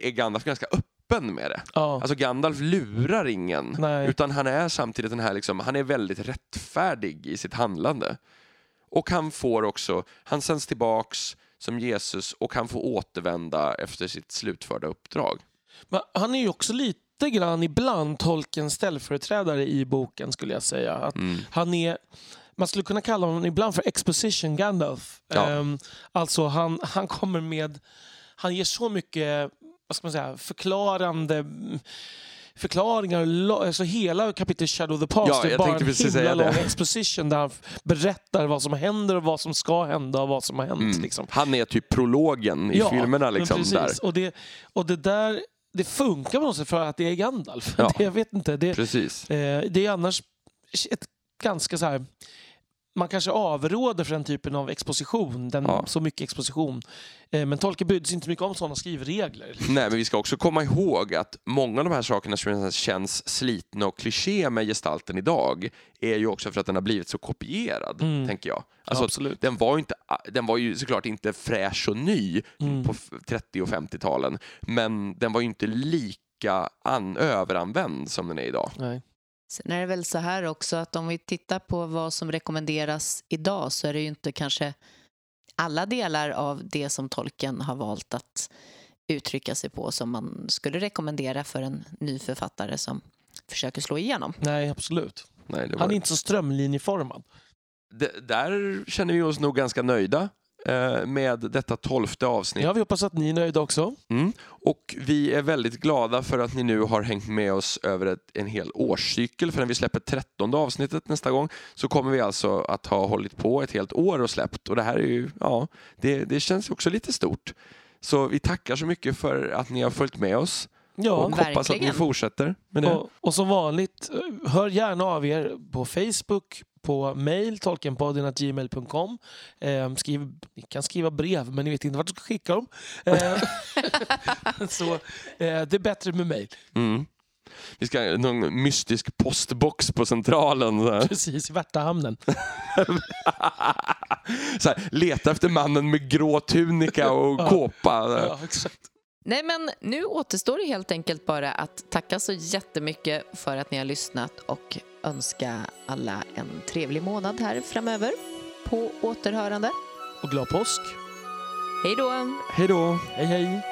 är Gandalf ganska öppen med det. Ja. Alltså Gandalf lurar ingen, Nej. utan han är samtidigt den här, liksom, han är väldigt rättfärdig i sitt handlande. Och han får också, han sänds tillbaks som Jesus och han får återvända efter sitt slutförda uppdrag. Men han är ju också lite grann ibland Tolkiens ställföreträdare i boken skulle jag säga. Att Mm. Han är, man skulle kunna kalla honom ibland för exposition Gandalf. Ja. Ehm, alltså han, han kommer med, han ger så mycket, vad ska man säga, förklarande förklaringar. Alltså hela kapitlet Shadow of the Past Ja, är bara en himla lång exposition där han berättar vad som händer och vad som ska hända och vad som har hänt. Mm. Liksom. Han är typ prologen i Ja, filmerna. Liksom, precis. där. Och, det, och det där det funkar på något sätt för att det är Gandalf. Ja. Det, jag vet inte. Det, Precis. eh, det är annars ett ganska så här... Man kanske avråder för den typen av exposition, den, Ja. så mycket exposition. Eh, men Tolkien brydde sig inte mycket om sådana skrivregler. Nej, men vi ska också komma ihåg att många av de här sakerna som känns slitna och kliché med gestalten idag är ju också för att den har blivit så kopierad, Mm. tänker jag. Alltså, Absolut. Den var, inte, den var ju såklart inte fräsch och ny Mm. på f- 30 och 50-talen, men den var ju inte lika lika an- överanvänd som den är idag. Nej. Sen är det väl så här också att om vi tittar på vad som rekommenderas idag så är det ju inte kanske alla delar av det som tolken har valt att uttrycka sig på som man skulle rekommendera för en ny författare som försöker slå igenom. Nej, absolut. Nej, det var... Han är inte så strömlinjeformad. D- där känner vi oss nog ganska nöjda med detta tolfte avsnitt. Ja, vi hoppas att ni är nöjda också. Mm. Och vi är väldigt glada för att ni nu har hängt med oss över ett, en hel årscykel. För när vi släpper trettonde avsnittet nästa gång så kommer vi alltså att ha hållit på ett helt år och släppt. Och det här är ju, ja, det, det känns också lite stort. Så vi tackar så mycket för att ni har följt med oss Ja, och hoppas att ni verkligen. fortsätter med det. och, och som vanligt, eh, hör gärna av er på Facebook, på mail, tolkenpodden.gmail.com. Eh, skriv, ni kan skriva brev, men ni vet inte vart du ska skicka dem. Eh, så eh, det är bättre med mail. Mm. Vi ska ha någon mystisk postbox på centralen. Så här. Precis, i Värtahamnen. Så här, leta efter mannen med grå tunika och Ja. kåpa. Ja, exakt. Nej, men nu återstår det helt enkelt bara att tacka så jättemycket för att ni har lyssnat och önska alla en trevlig månad här framöver. På återhörande. Och glad påsk. Hej då! Hej då! Hej, hej.